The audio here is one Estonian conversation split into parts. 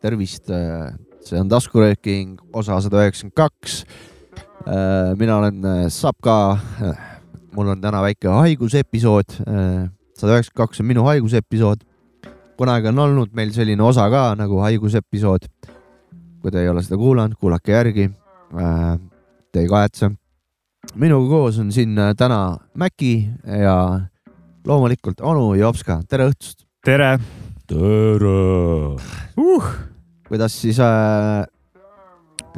tervist. see on taskurööking osa sada üheksakümmend kaks. mina olen Sapka. mul on täna väike haigusepisood. sada üheksakümmend kaks on minu haigusepisood. kunagi on olnud meil selline osa ka nagu haigusepisood. kui te ei ole seda kuulanud, kuulake järgi. Te ei kahetse. minuga koos on siin täna Mäki ja loomulikult onu Jopska, tere õhtust. tere tere uh,. Kuidas siis äh,,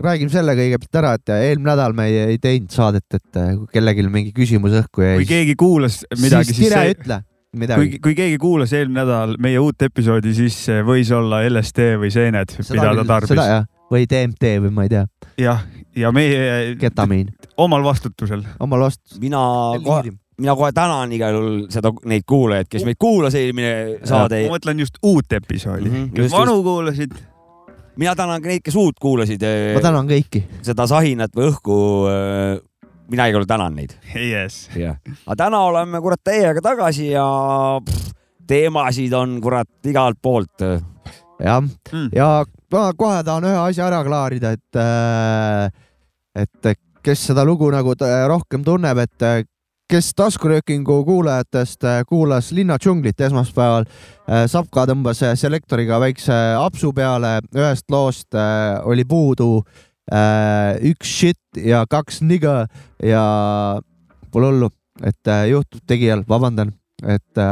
räägime selle kõigepealt ära, et eelmine nädal me ei, ei teinud saadet, et äh, kui kellelgi mingi küsimus õhku jäi. kui keegi kuulas midagi, siis. siis tire see... ütle midagi. kui, kui keegi kuulas eelmine nädal meie uut episoodi, siis võis olla LSD või seened, mida ta tarbis. või DMT või ma ei tea. jah, ja meie. ketamiin. omal vastutusel. omal vastutusel. mina kohe mina kohe tänan igal juhul seda, neid kuulajaid, kes meid kuulas eelmine saade. ma mõtlen just uut episoodi mm, -hmm, kes vanu kuulasid. Mina tänan neid, kes uut kuulasid. ma tänan kõiki. seda sahinat või õhku. mina igal juhul tänan neid yes.. jah, aga täna oleme kurat teiega tagasi ja pff, teemasid on kurat igalt poolt. jah mm., ja ma kohe tahan ühe asja ära klaarida, et, et kes seda lugu nagu rohkem tunneb, et kes taskuröökingu kuulajatest äh, kuulas Linna džunglit esmaspäeval, äh, Sapka tõmbas äh, selektoriga väikse apsu peale, ühest loost oli puudu üks shit ja kaks nigga ja pole hullu, et juhtub tegijal, vabandan, et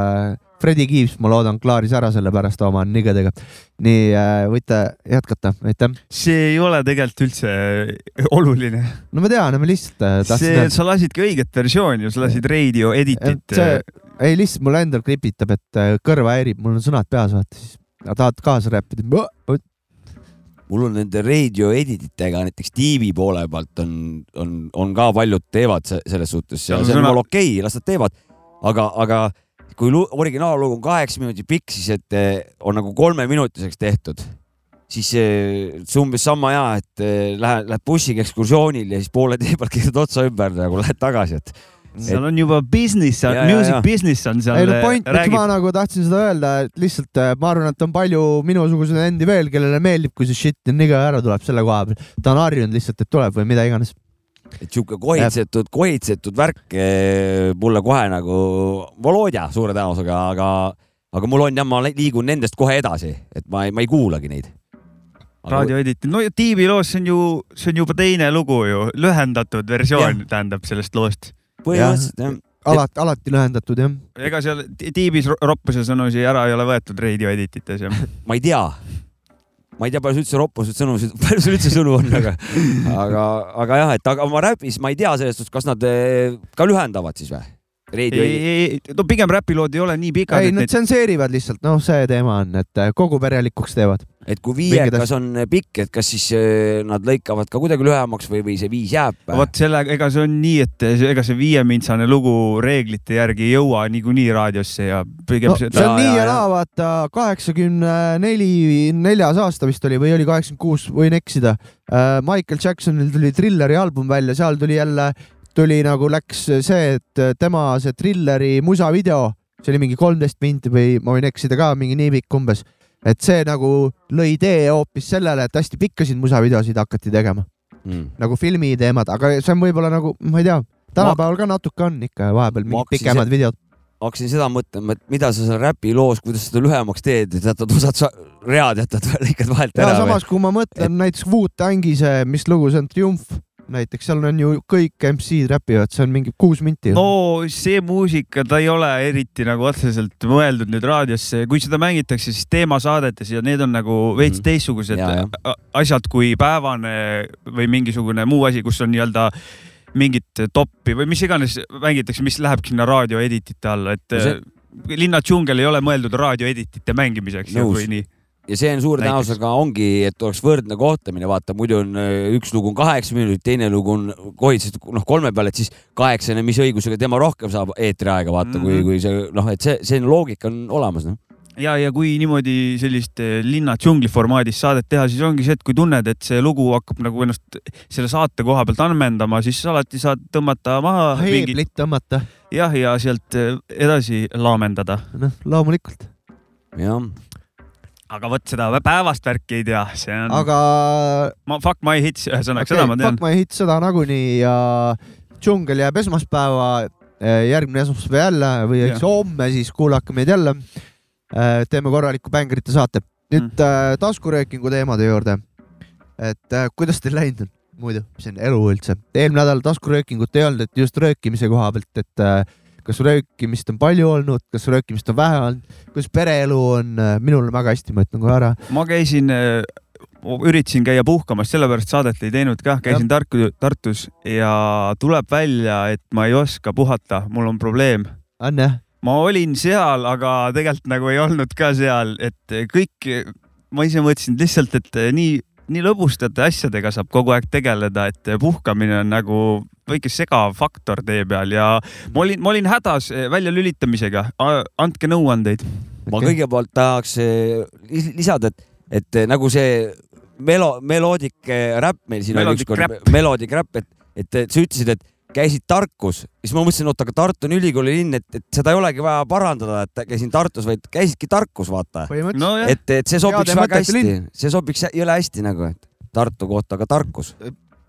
Fredi Kiips, ma loodan, klaaris ära selle pärast oma nigedega. nii äh, võite jätkata, aitäh. see ei ole tegelikult üldse äh, oluline. no ma tean, ma lihtsalt äh, tahtsin. see, sa lasidki õiget versiooni ju, sa lasid radio edit'it. ei, lihtsalt mul endal kripitab, et kõrva häirib, mul on sõnad peas, vaata siis tahad kaasa räppida. mul on nende radio edit itega näiteks tiivi poole pealt on, on, on ka paljud teevad selles suhtes ja see on mul okei okay,, las nad teevad, aga, aga kui originaallugu on kaheksa minutit pikk, siis et eh, on nagu kolmeminutiseks tehtud, siis eh, see umbes sama hea, et eh, lähed, lähed bussiga ekskursioonil ja siis poole tee peal keerad otsa ümber nagu lähed tagasi, et seal on juba business, music ja. business on seal. ei no point, miks ma nagu tahtsin seda öelda, et lihtsalt ma arvan, et on palju minusuguseid endi veel, kellele meeldib, kui see shit niga ära tuleb selle koha peal. ta on harjunud lihtsalt, et tuleb või mida iganes et sihuke kohitsetud, kohitsetud värk eh, mulle kohe nagu Volodja suure tõenäosusega, aga, aga mul on jah, ma liigun nendest kohe edasi, et ma ei, ma ei kuulagi neid. raadioedit, no tiibi loos see on ju, see on juba teine lugu ju, lühendatud versioon ja. tähendab sellest loost. põhimõtteliselt jah alati, alati lühendatud jah. ega seal tiibis roppuse sõnusi ära ei ole võetud radio editites jah ma ei tea ma ei tea, palju sul üldse roppusid sõnu, palju sul üldse sõnu on, aga, aga, aga jah, et aga ma räpis, ma ei tea selles suhtes, kas nad eh, ka lühendavad siis või? Reidi oli. no pigem räpilood ei ole nii pikad. ei, nad neid... tsenseerivad lihtsalt, noh, see teema on, et äh, kogu perelikuks teevad. et kui viiekas on pikk, et kas siis äh, nad lõikavad ka kuidagi lühemaks või, või see viis jääb? vot sellega, ega see on nii, et ega see viiemintsane lugu reeglite järgi ei jõua niikuinii raadiosse ja pigem no, see. see on nii ja naa, vaata kaheksakümne neli, neljas aasta vist oli või oli kaheksakümmend kuus, võin eksida. Äh, Michael Jacksonil tuli Trilleri album välja, seal tuli jälle tuli nagu läks see, et tema see trilleri musavideo, see oli mingi kolmteist minti või ma võin eksida ka, mingi nii pikk umbes, et see nagu lõi tee hoopis sellele, et hästi pikkasid musavideosid hakati tegema. Mm.. nagu filmi teemad, aga see on võib-olla nagu, ma ei tea, tänapäeval ka natuke on ikka vahepeal mingid pikemad see... videod. hakkasin seda mõtlema, et mida sa seal räpi loos, kuidas seda lühemaks teed, et jätad osad read jätad, lõikad vahelt ära. samas, kui ma mõtlen et... näiteks Wu-Tangi see, mis lugu see on, Triumf näiteks, seal on ju kõik MC-d räpivad, see on mingi kuus minti. no see muusika, ta ei ole eriti nagu otseselt mõeldud nüüd raadiosse, kui seda mängitakse, siis teemasaadetes ja need on nagu veits mm. teistsugused ja, ja. asjad kui päevane või mingisugune muu asi, kus on nii-öelda mingit toppi või mis iganes mängitakse, mis lähebki sinna raadioeditite alla, et see... Linna džungel ei ole mõeldud raadioeditite mängimiseks või nii ja see on suure tõenäosusega ongi, et oleks võrdne kohtlemine, vaata muidu on äh, üks lugu on kaheksa minutit, teine lugu on kohitsetud noh kolme peale, et siis kaheksane, mis õigusega tema rohkem saab eetriaega vaata mm, -hmm. kui, mhm. kui see noh, et see, see loogika on olemas noh ja, ja kui niimoodi sellist äh, linna džungli formaadis saadet teha, siis ongi see, et kui tunned, et see lugu hakkab nagu ennast selle saate koha pealt ammendama, siis alati saad tõmmata maha. heeblit tõmmata. jah, ja sealt äh, edasi laamendada. noh, loomulikult. jah aga vot seda päevast värki ei tea, see on. aga. ma Fuck my hits, ühesõnaga okay, seda ma tean. Fuck my hits, seda nagunii ja džungel jääb esmaspäeva, eh, järgmine esmaspäev jälle või eks homme siis kuulake meid jälle. Eh, teeme korraliku bängrite saate. nüüd mm. taskuröökingu teemade juurde. et kuidas teil läinud on? muidu, mis on elu üldse. eelmine nädal taskuröökingut ei olnud, et just röökimise koha pealt, et äh, kas röökimist on palju olnud, kas röökimist on vähe olnud, kuidas pereelu on, äh, minul on väga hästi, ma ütlen kohe ära. ma käisin, äh, üritasin käia puhkamas, sellepärast saadet ei teinud kah, käisin ja. Tartu, Tartus ja tuleb välja, et ma ei oska puhata, mul on probleem. on jah? ma olin seal, aga tegelikult nagu ei olnud ka seal, et kõik, ma ise mõtlesin lihtsalt, et nii nii lõbustate asjadega saab kogu aeg tegeleda, et puhkamine on nagu väike segav faktor tee peal ja ma olin, ma olin hädas väljalülitamisega. andke nõuandeid. ma kõigepealt tahaks eh, lisada, et, et nagu see melo-, meloodik räpp meil siin melodic oli ükskord, meloodik räpp, et, et sa ütlesid, et käisid Tarkus, siis ma mõtlesin, oot, aga Tartu on ülikooli linn, et, et seda ei olegi vaja parandada, et käisin Tartus, vaid käisidki Tarkus, vaata no,. et, et see sobiks Heade väga hästi, see sobiks jõle hästi nagu, et Tartu kohta ka Tarkus.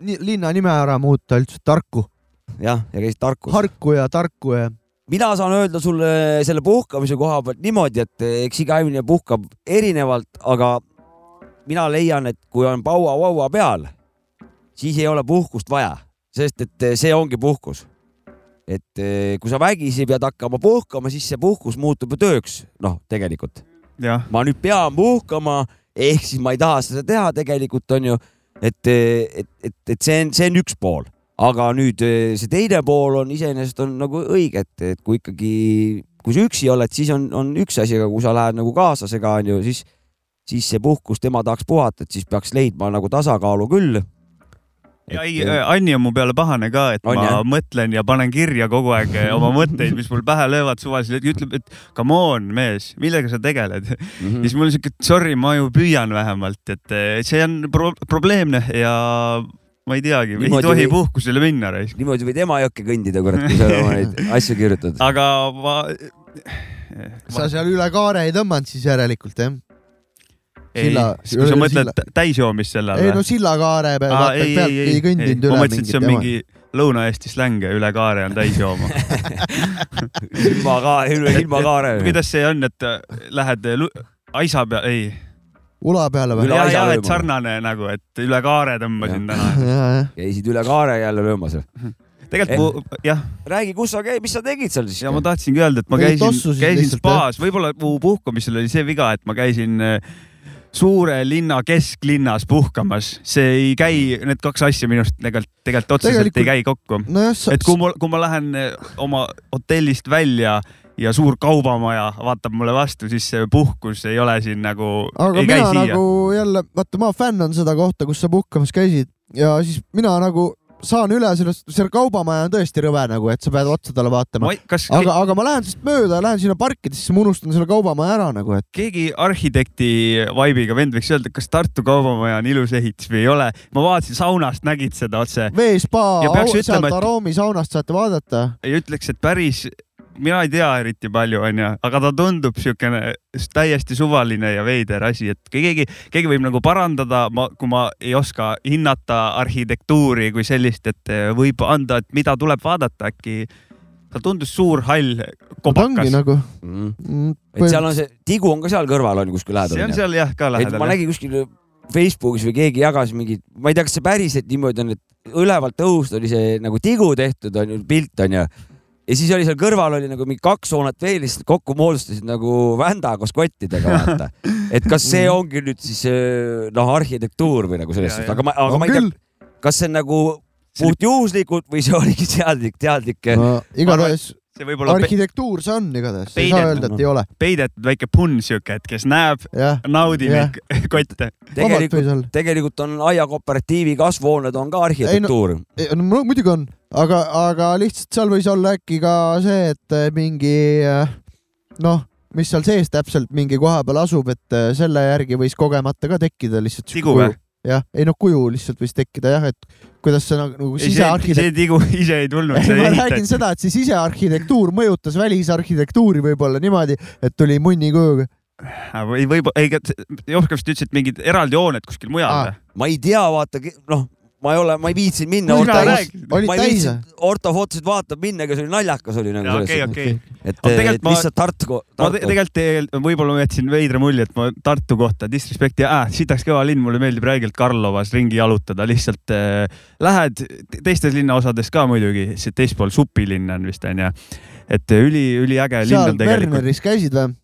linna nime ära muuta üldse, Tarku. jah, ja käisid Tarkus. Harku ja Tarku ja. mina saan öelda sulle selle puhkamise koha pealt niimoodi, et eks iga inimene puhkab erinevalt, aga mina leian, et kui on paua-vaua peal, siis ei ole puhkust vaja sest et eh, see ongi puhkus. et eh, kui sa vägisi pead hakkama puhkama, siis see puhkus muutub ju tööks, noh, tegelikult. ma nüüd pean puhkama, ehk siis ma ei taha seda teha tegelikult onju, et, eh, et, et, et see on, see on üks pool, aga nüüd see teine pool on iseenesest on nagu õige, et, et kui ikkagi, kui sa üksi oled, siis on, on üks asi, aga kui sa lähed nagu kaaslasega onju, siis, siis see puhkus, tema tahaks puhata, et siis peaks leidma nagu tasakaalu küll ja ei, äh, Anni on mu peale pahane ka, et on, ma jah? mõtlen ja panen kirja kogu aeg äh, oma mõtteid, mis mul pähe löövad suvaliselt, ütleb, et come on, mees, millega sa tegeled mm. -hmm. ja siis mul on siuke, sorry, ma ju püüan vähemalt, et äh, see on pro probleemne ja ma ei teagi, ei tohi või... puhkusele minna raisk. niimoodi võid Emajõkke kõndida, kurat, kui sa oma neid asju kirjutad. aga ma. sa seal üle kaare ei tõmmanud siis järelikult jah? Ei, kui sa mõtled täisjoomist selle all? ei no sillakaare peal, pealt ei, ei kõndinud üle. ma mõtlesin, et see on tema. mingi Lõuna-Eesti slänge, üle kaare on täis jooma ilma kaare, ilma kaare. kuidas see on, et äh, lähed aisa peale, ei? ula peale või? ja, ja, et sarnane nagu, et üle kaare tõmbasin täna. käisid üle kaare jälle löömas või? tegelikult eh, jah. räägi, kus sa käid, mis sa tegid seal siis? ja ma tahtsingi öelda, et ma käisin, käisin spaas, võib-olla mu puhkamisel oli see viga, et ma käisin äh, suure linna kesklinnas puhkamas, see ei käi, need kaks asja minu arust tegelikult, tegelikult otseselt tegelikult... ei käi kokku no. et kui mul, kui ma lähen eh, oma hotellist välja ja suur kaubamaja vaatab mulle vastu, siis see puhkus ei ole siin nagu. aga mina nagu jälle, vaata, ma fänn on seda kohta, kus sa puhkamas käisid ja siis mina nagu saan üle sellest, see kaubamaja on tõesti rõve nagu, et sa pead otsa talle vaatama. Kas... aga, aga ma lähen sellest mööda, lähen sinna parkidesse, siis ma unustan selle kaubamaja ära nagu, et. keegi arhitekti vibe'iga vend võiks öelda, kas Tartu kaubamaja on ilus ehitis või ei ole. ma vaatasin saunast, nägid seda otse. veespa, sealt Aroomi saunast saate vaadata. ja ütleks, et päris mina ei tea eriti palju, onju, aga ta tundub siukene täiesti suvaline ja veider asi, et keegi, keegi võib nagu parandada, ma, kui ma ei oska hinnata arhitektuuri kui sellist, et võib anda, et mida tuleb vaadata, äkki ta tundus suur hall kobakas. nagu mm.. Mm, et seal on see, tigu on ka seal kõrval on kuskil lähedal. see on seal jah ka lähedal. ma nägin kuskil Facebookis või keegi jagas mingit, ma ei tea, kas see päriselt niimoodi on, et ülevalt õhust oli see nagu tigu tehtud on ju, pilt on ju ja siis oli seal kõrval oli nagu mingi kaks hoonet veel, lihtsalt kokku moodustasid nagu vända koos kottidega, vaata. et kas see mm. ongi nüüd siis äh, noh, arhitektuur või nagu selles suhtes, aga ma, aga no, ma ei tea, kas see on nagu puht juhuslikult või see oligi teadlik, teadlik no,? igatahes see võib-olla arhitektuur see on igatahes, ei saa öelda, et ei ole. peidetud väike punn siuke, et kes näeb, naudib kotte. tegelikult, tegelikult on aiakooperatiivi kasvuhooned on ka arhitektuur. No, no muidugi on, aga, aga lihtsalt seal võis olla äkki ka see, et eh, mingi eh, noh, mis seal sees täpselt mingi koha peal asub, et eh, selle järgi võis kogemata ka tekkida lihtsalt. tigu või? Jah, ei noh, kuju lihtsalt võis tekkida jah, et kuidas see nagu, nagu sisearhitekt-. see tigu ise ei tulnud. ma räägin seda, et see sisearhitektuur mõjutas välisarhitektuuri võib-olla niimoodi, et tuli munni kujuga. või võib-olla, ei, Jopska vist ütles, et mingid eraldi hooned kuskil mujal ah.. ma ei tea, vaata, noh, ma ei ole, ma ei viitsinud minna. ma ei viitsinud ortofotosid vaatama minna, aga see oli naljakas oli nagu selles okay, okay. et, et lihtsalt Tartu, Tartu.. ma tegelikult, võib-olla ma jätsin veidra mulje, et ma Tartu kohta disrespekti äh,, sitaks kõva linn, mulle meeldib räigelt Karlovas ringi jalutada, lihtsalt äh, lähed teistes linnaosades ka muidugi, see teispool supilinn on vist onju, et üli, üliäge linn on tegelikult. Werneris käisid või?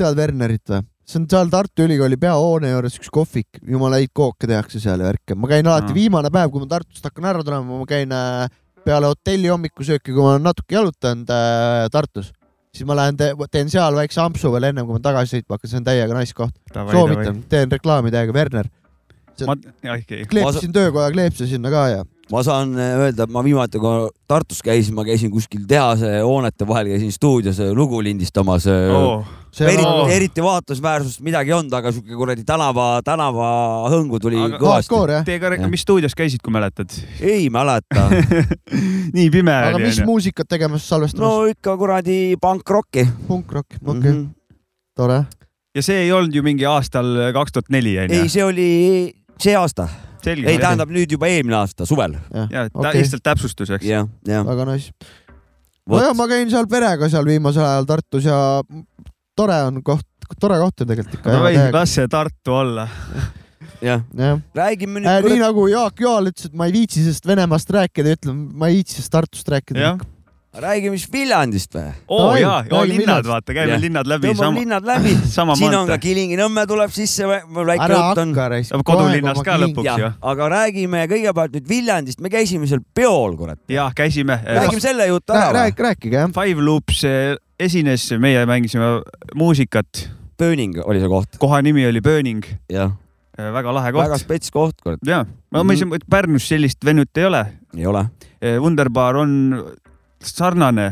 tead Wernerit või? See on seal Tartu Ülikooli peahoone juures üks kohvik, jumala häid kooke tehakse seal ja värke. ma käin alati no. viimane päev, kui ma Tartust hakkan ära tulema, ma käin äh, peale hotelli hommikusööki, kui ma olen natuke jalutanud äh, Tartus, siis ma lähen te, teen seal väikse ampsu veel ennem, kui ma tagasi sõitma hakkan, see on täiega nice koht. soovitan, teen reklaami täiega, Werner. kleepsin töökoja kleepse sinna ka ja ma saan äh, öelda, et ma viimati, kui Tartus käisin, ma käisin kuskil tehase hoonete vahel, käisin stuudios äh, lugu lindistamas oh,. eriti oh., eriti vaatlusväärsust midagi ei olnud, aga siuke kuradi tänava, tänavahõngu tuli aga, kõvasti. Te ka, mis stuudios käisid, kui mäletad? ei mäleta nii pime aga oli. aga mis muusikat tegemas, salvestamas? no ikka kuradi pankrocki. Punkrocki, okei okay. mm, -hmm. tore. ja see ei olnud ju mingi aastal kaks tuhat neli onju? ei, see oli see aasta ei, tähendab nüüd juba eelmine aasta suvel. ja, okay. lihtsalt täpsustuseks. väga nice. nojah, ma käin seal perega seal viimasel ajal Tartus ja tore on koht, tore koht on tegelikult ikka. no või, las see Tartu olla jah ja. ja., räägime nüüd äh,. nii nagu Jaak Joal ütles, et ma ei viitsi sellest Venemaast rääkida, ütleme, ma ei viitsi sellest Tartust rääkida räägime siis Viljandist või? oo oh, jaa, oo linnad, vaata, käime yeah. linnad läbi. tõmbame linnad läbi siin on ka Kilingi-Nõmme tuleb sisse, väike ära hakka. kodulinnas ka lõpuks ju. aga räägime kõigepealt nüüd Viljandist, me käisime seal peol, kurat. jah, käisime. räägime selle jutu ära. rääk-, rääkige jah. Five Loops eh, esines, meie mängisime muusikat. Burning oli see koht. koha nimi oli Burning. jah eh, väga lahe koht. väga spets koht, kurat. jaa, ma mõtlesin, et Pärnus sellist venut ei ole. ei ole. Eh, Wunderbar on sarnane,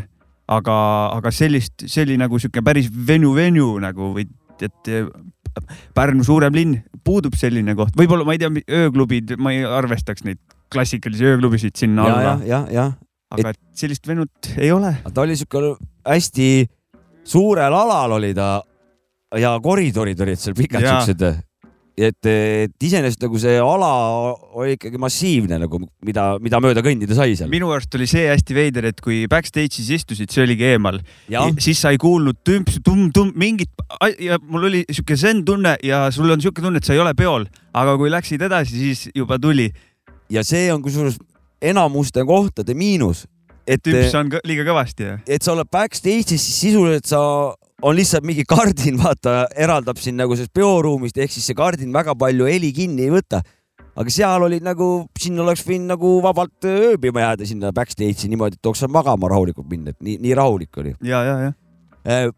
aga, aga sellist, see oli nagu sihuke päris venu-venu nagu või et Pärnu suurem linn, puudub selline koht, võib-olla ma ei tea, ööklubid, ma ei arvestaks neid klassikalisi ööklubisid sinna ja, alla. jah, jah. aga et sellist venut ei ole. ta oli sihuke hästi suurel alal oli ta ja koridorid olid seal pikad siuksed et, et iseenesest nagu see ala oli ikkagi massiivne nagu, mida, mida mööda kõndida sai seal. minu arust oli see hästi veider, et kui backstage'is istusid, see oligi eemal, siis sa ei kuulnud tümps, tumm-tumm, mingit ja mul oli sihuke zen tunne ja sul on sihuke tunne, et sa ei ole peol, aga kui läksid edasi, siis juba tuli. ja see on kusjuures enamuste kohtade miinus. et tümps on liiga kõvasti, jah? et sa oled backstage'is, siis sisuliselt sa on lihtsalt mingi kardin, vaata, eraldab sind nagu sellest peoruumist, ehk siis see kardin väga palju heli kinni ei võta. aga seal olid nagu, sinna oleks võinud nagu vabalt ööbima jääda sinna backstage'i niimoodi, et saanud magama rahulikult minna, et nii, nii rahulik oli. ja, ja, ja äh,.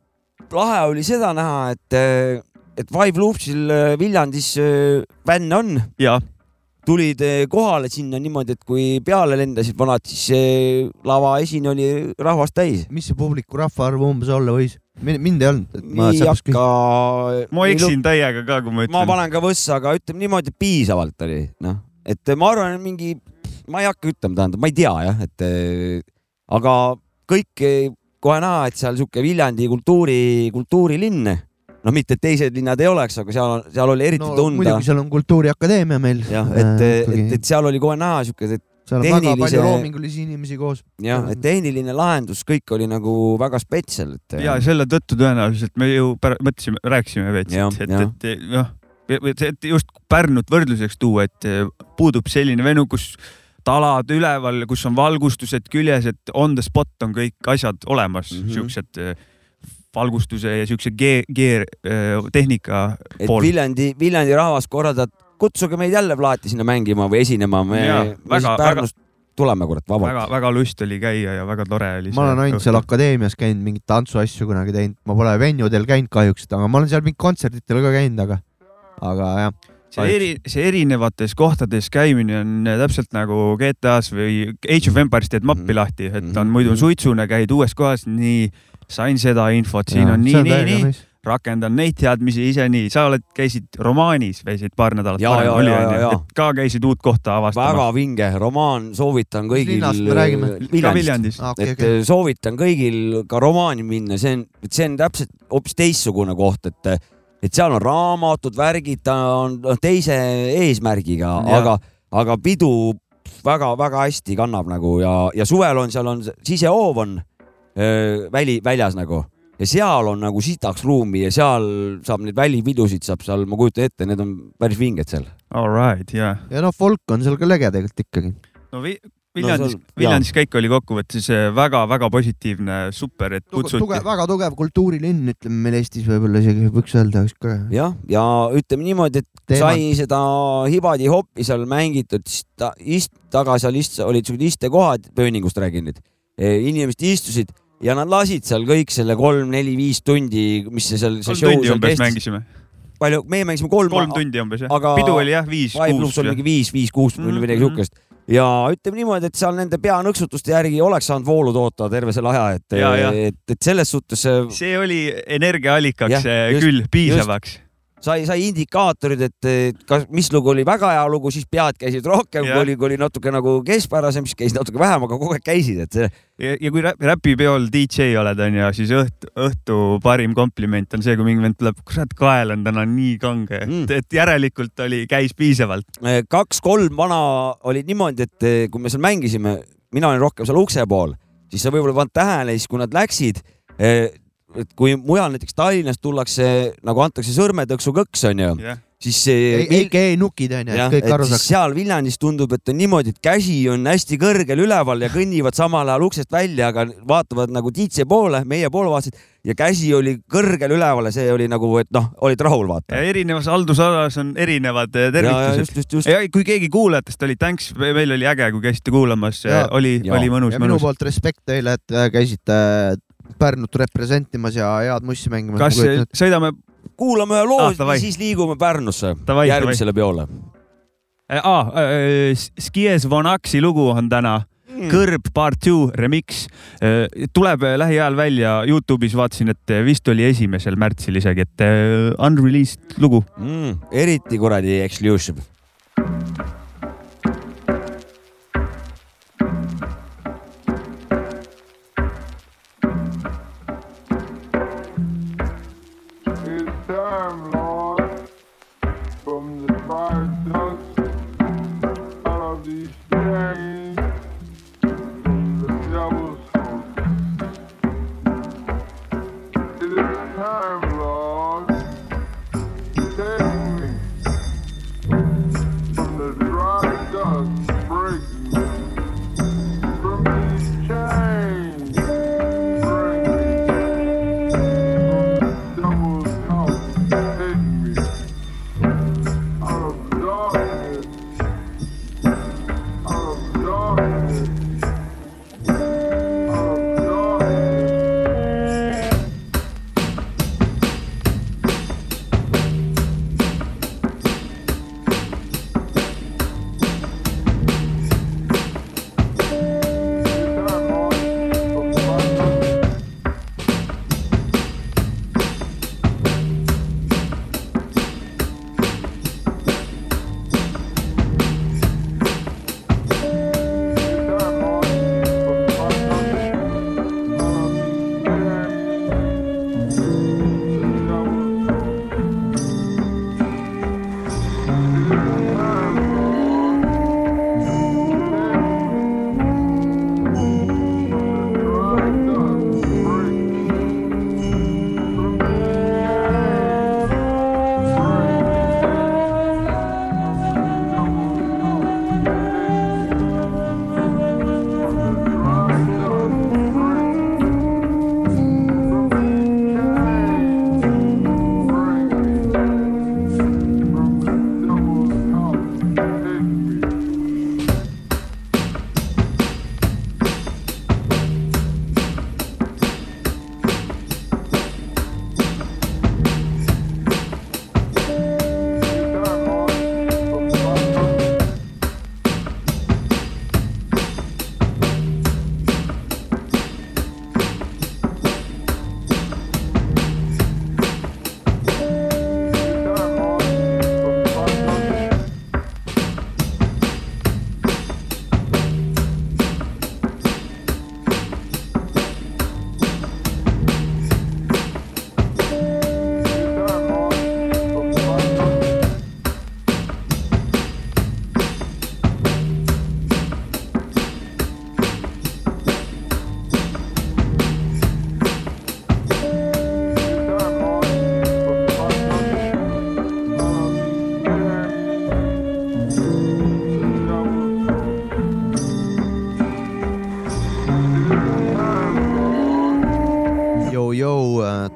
lahe oli seda näha, et, äh, et Five Loopsil äh, Viljandis äh, vänn on. jah tulid kohale sinna niimoodi, et kui peale lendasid vanad, siis lava esine oli rahvast täis. mis see publiku rahvaarv umbes olla võis? Mind ei olnud. nii hakka. ma eksin täiega ka, kui ma ütlen. ma panen ka võssa, aga ütleme niimoodi, et piisavalt oli, noh, et ma arvan, et mingi, ma ei hakka ütlema, tähendab, ma ei tea jah, et aga kõik kohe näha, et seal sihuke Viljandi kultuuri, kultuurilinn noh, mitte et teised linnad ei oleks, aga seal, seal oli eriti no, tunda. muidugi seal on Kultuuriakadeemia meil. jah, et, äh, et, et seal oli kohe näha siuke, et seal on tehnilise... väga palju loomingulisi inimesi koos. jah, et tehniline lahendus, kõik oli nagu väga spetsial, et. ja selle tõttu tõenäoliselt me ju mõtlesime, rääkisime veits, et, et, et noh, et just Pärnut võrdluseks tuua, et puudub selline venu, kus talad üleval, kus on valgustused küljes, et on the spot on kõik asjad olemas mm, -hmm. siuksed valgustuse ja siukse G-tehnika pool. Viljandi, Viljandi rahvas korraldab kutsuge meid jälle plaati sinna mängima või esinema. me, me siis Pärnust väga, tuleme, kurat, vabalt. väga, väga lust oli käia ja väga tore oli. ma olen ainult seal akadeemias käinud, mingeid tantsuasju kunagi teinud, ma pole venjudel käinud kahjuks, aga ma olen seal mingi kontserditel ka käinud, aga, aga jah see eri, see erinevates kohtades käimine on täpselt nagu GTA-s või Age of Empires teed mappi mhm. lahti, et on muidu mhm. suitsune, käid uues kohas, nii sain seda infot, siin ja, on nii, nii, nii. Rakendan neid teadmisi ise nii, sa oled, käisid romaanis, käisid paar nädalat ja, varem, oli onju, et ka käisid uut kohta avastamas. väga vinge romaan, soovitan kõigil. linnast me räägime? Viljandist. Ah, okay, et okay. soovitan kõigil ka romaani minna, see on, see on täpselt hoopis teistsugune koht, et, et seal on raamatud, värgid, ta on teise eesmärgiga, aga, aga pidu väga-väga hästi kannab nagu ja, ja suvel on seal on sisehoov on öö, väli, väljas nagu ja seal on nagu sitaks ruumi ja seal saab neid välipidusid saab seal, ma kujutan ette, need on päris vinged seal. All right, jaa yeah.. ja noh, folk on seal ka lege tegelikult ikkagi. no vi Viljandis no,, Viljandis käik oli kokkuvõttes väga-väga äh, positiivne, super, et kutsuti. Väga tugev kultuurilinn, ütleme meil Eestis võib-olla isegi võiks öelda. jah, ja ütleme niimoodi, et Teemad. sai seda hibadi-hoppi seal mängitud, siis ta ist-, taga seal ist-, olid siuksed istekohad, pööningust räägin nüüd. E, inimesed istusid ja nad lasid seal kõik selle kolm-neli-viis tundi, mis see seal. kolm tundi umbes kestis. mängisime palju, meie mängisime kolm. kolm tundi umbes jah, pidu oli jah viis-kuus. oli mingi viis-viis-kuus või midagi mhm. siukest ja ütleme niimoodi, et seal nende peanõksutuste järgi oleks saanud voolu toota terve selle aja, et, et, et selles suhtes. see oli energiaallikaks küll piisavaks sai, sai indikaatorid, et kas, mis lugu oli väga hea lugu, siis pead käisid rohkem, kui oli, kui oli natuke nagu keskpärasem, siis käisid natuke vähem, aga kogu aeg käisid, et see. ja, ja kui räpipeol DJ oled, onju, siis õhtu, õhtu parim kompliment on see, kui mingi vend tuleb, kurat, kael on täna nii kange mm., et, et järelikult oli, käis piisavalt. kaks-kolm vana olid niimoodi, et kui me seal mängisime, mina olin rohkem seal ukse pool, siis sa võib-olla ei pannud tähele, siis kui nad läksid et kui mujal näiteks Tallinnas tullakse nagu antakse sõrmetõksu kõks onju yeah., siis see. ei, nukid onju, et kõik aru saaks. seal Viljandis tundub, et on niimoodi, et käsi on hästi kõrgel üleval ja kõnnivad samal ajal uksest välja, aga vaatavad nagu DJ poole, meie poole vaatasid ja käsi oli kõrgel üleval ja see oli nagu, et noh, olid rahul vaata. erinevas haldusalas on erinevad eh, tervitused. ja kui keegi kuulajatest oli, thanks, meil oli äge, kui käisite kuulamas, oli, oli mõnus. minu poolt respekt teile, et äh, käisite Pärnut representimas ja head mussi mängimas. kas sõidame? kuulame ühe loo ah,, siis liigume Pärnusse tavai, järgmisele peole. Ah, Skies Von Axi lugu on täna mm. Kõrb Part Two remix tuleb lähiajal välja Youtube'is, vaatasin, et vist oli esimesel märtsil isegi, et unreleased lugu mm,. eriti kuradi exclusive.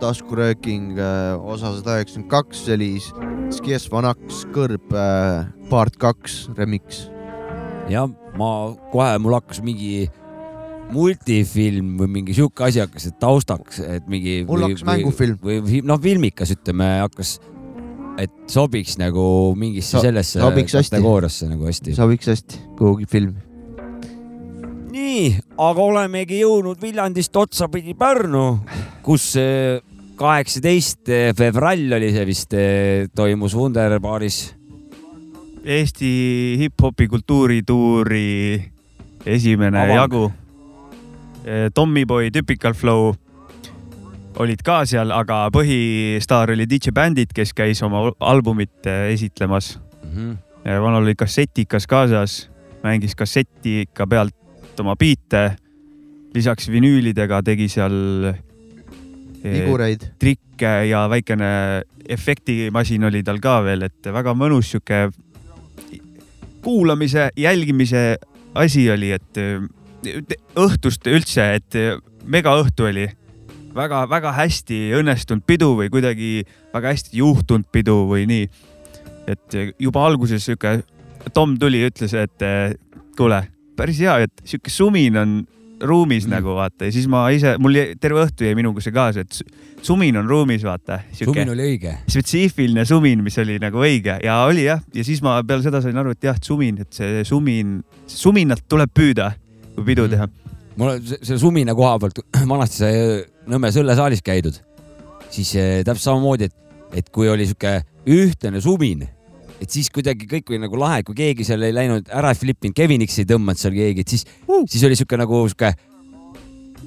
Taskurööking äh, osa sada üheksakümmend kaks, see oli Skies Vanaks kõrb äh, part kaks remix. jah, ma kohe, mul hakkas mingi multifilm või mingi sihuke asi hakkas taustaks, et mingi. mul hakkas mängufilm. või, noh, filmikas ütleme hakkas, et sobiks nagu mingisse so, sellesse kategooriasse nagu hästi. sobiks hästi kuhugi filmi. nii, aga olemegi jõudnud Viljandist otsapidi Pärnu, kus kaheksateist veebruar oli see vist, eh, toimus Wunderbaaris. Eesti hip-hopi kultuurituuri esimene Avang. jagu Eh, Tommyboy, Typical Flow olid ka seal, aga põhistaar oli DJ Bandit, kes käis oma albumit eh, esitlemas mm. -hmm. vanal oli kassetikas kaasas, mängis kassetika pealt oma biite. lisaks vinüülidega tegi seal vigureid, trikke ja väikene efektimasin oli tal ka veel, et väga mõnus sihuke kuulamise, jälgimise asi oli, et õhtust üldse, et megaõhtu oli väga-väga hästi õnnestunud pidu või kuidagi väga hästi juhtunud pidu või nii. et juba alguses sihuke, Tom tuli ja ütles, et kuule, päris hea, et sihuke sumin on ruumis mm. nagu vaata ja siis ma ise, mul terve õhtu jäi minuga see kaasa, et sumin on ruumis, vaata. sumin oli õige. spetsiifiline sumin, mis oli nagu õige ja oli jah, ja siis ma peale seda sain aru, et jah, sumin, et see sumin, suminat tuleb püüda kui pidu teha. mul on selle sumina koha pealt, vanasti sai Nõmme Sõllesaalis käidud, siis eh, täpselt samamoodi, et, et kui oli sihuke ühtlane sumin, et siis kuidagi kõik oli nagu lahe, kui keegi seal ei läinud ära ei flipinud, Keviniks ei tõmmanud seal keegi, et siis uh., siis oli sihuke nagu sihuke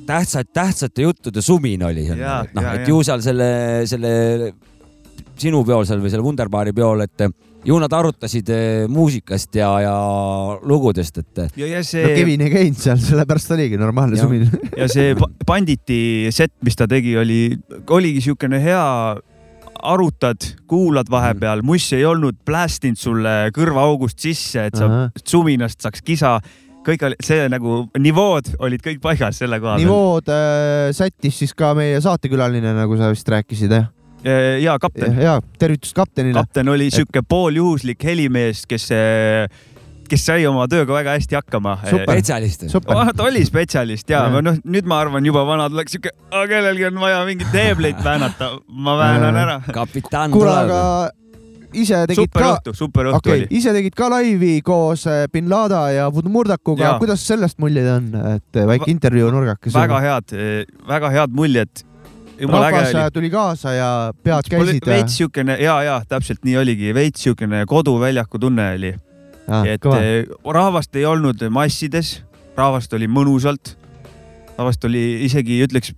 tähtsad, tähtsate juttude sumin oli. noh, et ju seal selle, selle sinu peol seal või selle Wunderbaari peol, et ju nad arutasid eh, muusikast ja, ja lugudest, et. ja, ja see. no Kevin ei käinud seal, sellepärast oligi normaalne sumin ja see Banditi set, mis ta tegi, oli, oligi siukene hea arutad, kuulad vahepeal, mm. muss ei olnud plästinud sulle kõrvaaugust sisse, et sa Aha. suminast saaks kisa kõik oli, see nagu nivood olid kõik paigas selle koha peal. nivood äh, sättis siis ka meie saatekülaline, nagu sa vist rääkisid, jah? Äh, ja kapten. ja tervitust kaptenile. kapten oli sihuke pooljuhuslik helimees, kes, kes sai oma tööga väga hästi hakkama. spetsialist. ta oli spetsialist ja, ja. noh, nüüd ma arvan, juba vanad oleks sihuke, kellelgi on vaja mingit heebleid väänata, ma väänan ära. kapitan tuleb. kuule, aga ise tegid super ka. õhtu, super õhtu okay, oli. ise tegid ka laivi koos äh, bin Lada ja Murdakuga, kuidas sellest muljed on, et väike intervjuu nurgakes? väga head, väga head muljed rahvas tuli kaasa ja pead käisid. veits siukene ja, ja täpselt nii oligi, veits siukene koduväljaku tunne oli. Et kõva. Eh, rahvast ei olnud massides, rahvast oli mõnusalt. rahvast oli isegi ütleks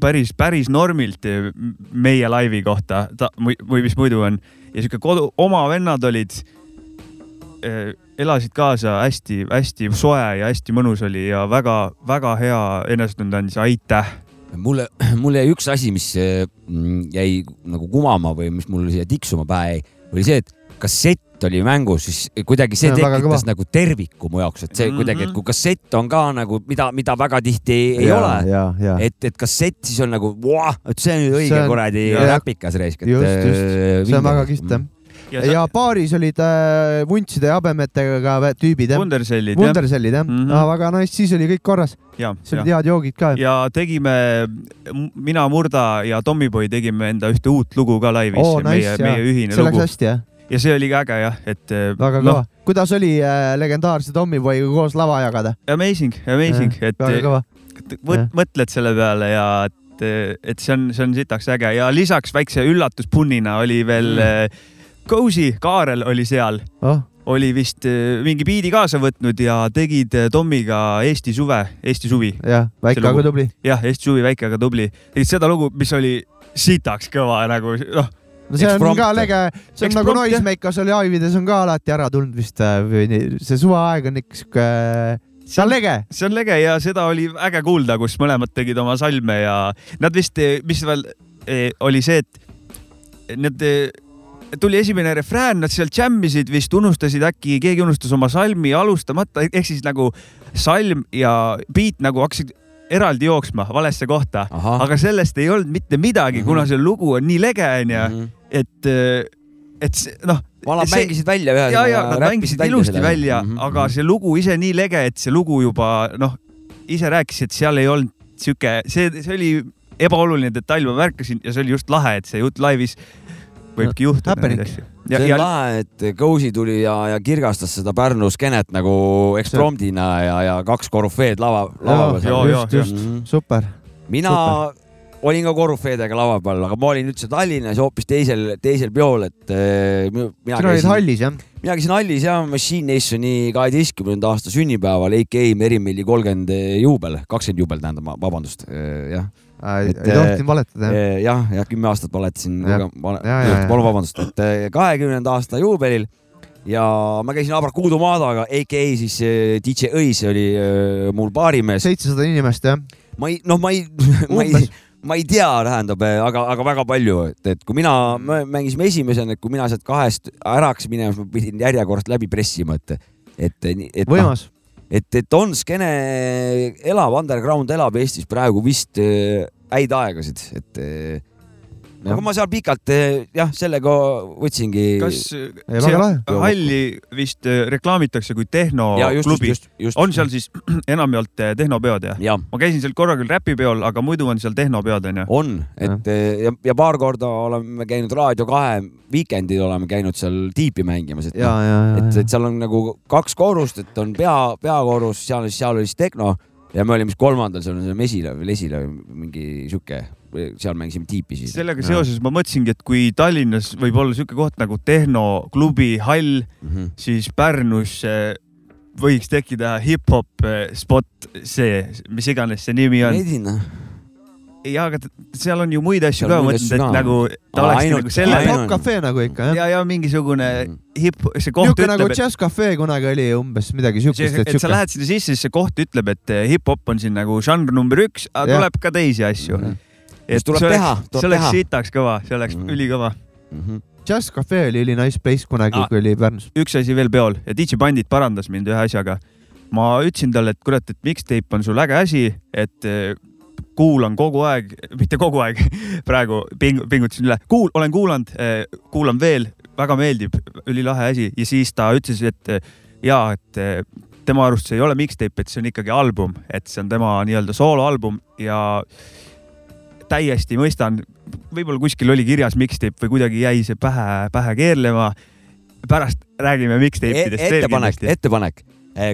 päris, päris normilt meie laivi kohta või mis muidu on ja siuke kodu, oma vennad olid eh, elasid kaasa hästi-hästi soe ja hästi mõnus oli ja väga-väga hea enesetunde andis, aitäh mulle, mul jäi üks asi, mis jäi nagu kumama või mis mul siia tiksuma pähe jäi, oli see, et kassett oli mängus, siis kuidagi see tekitas nagu terviku mu jaoks, et see mm -hmm. kuidagi, et kui kassett on ka nagu, mida, mida väga tihti ei, ei ja, ole, et, et kassett siis on nagu, et see on nüüd õige kuradi räpikas reisk. just, just, äh, see on väga kihvt jah ja, ja paaris olid äh, vuntside ja habemetega tüübid jah? Wundersellid. Wundersellid jah mm, -hmm. ah, väga nice, siis oli kõik korras. siis olid head joogid ka. ja tegime, mina, Murda ja Tommyboy tegime enda ühte uut lugu ka laivis oh,. Nice, meie, meie ühine see lugu. see läks hästi jah? Ja see oli ka äge jah, et. Äh, väga kõva no.. kuidas oli äh, legendaarse Tommyboyga koos lava jagada? Amazing, amazing, et võt, mõtled selle peale ja et et see on, see on sitaks äge ja lisaks väikse üllatuspunnina oli veel mm Cozy, Kaarel oli seal oh. oli vist äh, mingi biidi kaasa võtnud ja tegid äh, Tommiga Eesti suve, Eesti suvi. jah, väike aga tubli. jah, Eesti suvi, väike aga tubli. tegid seda lugu, mis oli sitaks kõva nagu noh no see on ka lege, see on nagu Noisemakers oli Aivides on ka alati ära tulnud vist äh, või nii, see suveaeg on ikka sihuke see on lege. see on lege ja seda oli äge kuulda, kus mõlemad tegid oma salme ja nad vist, mis veel oli see, et nad tuli esimene refrään, nad seal džämmisid vist, unustasid äkki, keegi unustas oma salmi alustamata, ehk siis nagu salm ja beat nagu hakkasid eraldi jooksma valesse kohta, aga sellest ei olnud mitte midagi kuna see lugu on nii lege onju mm, -hmm. Et, et noh. valad mängisid välja ühe. ja, ja nad mängisid ilusti selle. välja mm, -hmm. aga see lugu ise nii lege, et see lugu juba noh, ise rääkis, et seal ei olnud sihuke, see, see oli ebaoluline detail, ma märkasin ja see oli just lahe, et see jutt laivis võibki no, juhtuda neid asju. see on ja... lahe, et Gozi tuli ja, ja kirgastas seda Pärnu skeenet nagu ekspromptina ja, ja kaks korüfeed lava, lava peal. just, just mm, -hmm. super. mina super. Olin ka korüfeedega lava peal, aga ma olin üldse Tallinnas hoopis teisel, teisel peol, et äh, mina sina olid hallis jah? mina käisin hallis ja Machine Nationi kaheteistkümnenda aasta sünnipäeval, AK Merimilli kolmkümmend juubel, kakskümmend juubel tähendab, vabandust, äh, jah ei tohtinud valetada jah? jah, jah, kümme aastat valetasin, palun vabandust, et eh, kahekümnenda aasta juubelil ja ma käisin Abrakuudu Maadaga, AKA siis eh, DJ Õis oli eh, mul baarimees. seitsesada inimest jah? ma ei, noh, ma ei, ma ei, ma ei tea, tähendab, aga, aga väga palju, et, et kui mina, me mängisime esimesena, et kui mina sealt kahest ära hakkasin minema, siis ma pidin järjekorrast läbi pressima, et, et, et. võimas no, et, et on skeene elav, underground elab Eestis praegu vist äh, häid aegasid, et no aga ma seal pikalt eh, jah, sellega võtsingi. kas see halli vist eh, reklaamitakse kui tehnoklubi? on seal siis enamjaolt eh, tehnopeod ja, ja.? ma käisin seal korra küll räpipeol, aga muidu on seal tehnopeod onju? on, et ja, ja paar korda oleme käinud Raadio kahe Weekendil oleme käinud seal tiipi mängimas, et, et, et seal on nagu kaks koorust, et on pea, peakoorus, seal, seal oli siis tehno ja me olime siis kolmandal, seal on see Mesila või Lesila või mingi sihuke, seal mängisime tiipi siis. sellega seoses ma mõtlesingi, et kui Tallinnas võib olla sihuke koht nagu tehnoklubi hall mm, -hmm. siis Pärnus võiks tekkida hip-hop spot, see, mis iganes see nimi on. Medina ja, aga seal on ju muid asju seal ka, ma mõtlen, et nagu ta oleks ainult, nagu selle. hip-hop-cafe nagu ikka jah. ja, ja mingisugune mm. hip, see koht Niuke nagu ütleb. nagu džäss-cafe kunagi oli umbes midagi siukest. et, et sa lähed sinna sisse, siis see koht ütleb, et eh, hip-hop on siin nagu žanr number üks, aga ja. tuleb ka teisi asju mm. -hmm. Et tuleb see teha, oleks, see oleks sitaks kõva, see oleks mm -hmm. ülikõva mm. -hmm. Jazz Cafe oli üli-nice place kunagi ah,, kui oli Pärnus. üks asi veel peol ja DJ Bandit parandas mind ühe asjaga. ma ütlesin talle, et kurat, et mixtape on sul äge asi, et eh, kuulan kogu aeg, mitte kogu aeg praegu ping, pingutasin üle, kuul-, olen kuulanud, eh, kuulan veel, väga meeldib, ülilahe asi ja siis ta ütles, et eh, ja et tema arust see ei ole mixtape, et see on ikkagi album, et see on tema nii-öelda sooloalbum ja täiesti mõistan, võib-olla kuskil oli kirjas mixtape või kuidagi jäi see pähe, pähe keerlema. pärast räägime mixtape idest e. ettepanek, ettepanek,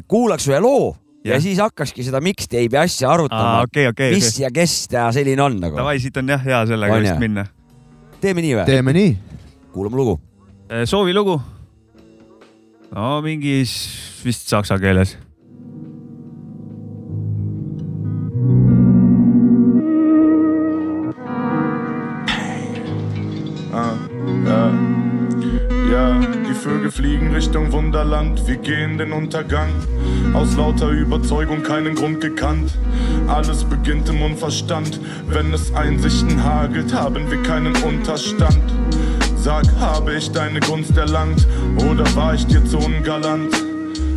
kuulaks ühe loo ja siis hakkaski seda mixtape'i asja arutama okay,. Okay, mis okay. ja kes ja selline on nagu. Davai, siit on jah hea sellega vist minna. teeme nii või? teeme nii. kuulame lugu. Eh, soovi lugu? no mingis vist saksa keeles. Vögel fliegen Richtung Wunderland, wir gehen den Untergang. Aus lauter Überzeugung keinen Grund gekannt. Alles beginnt im Unverstand. Wenn es Einsichten hagelt, haben wir keinen Unterstand. Sag, habe ich deine Gunst erlangt oder war ich dir zu ungalant?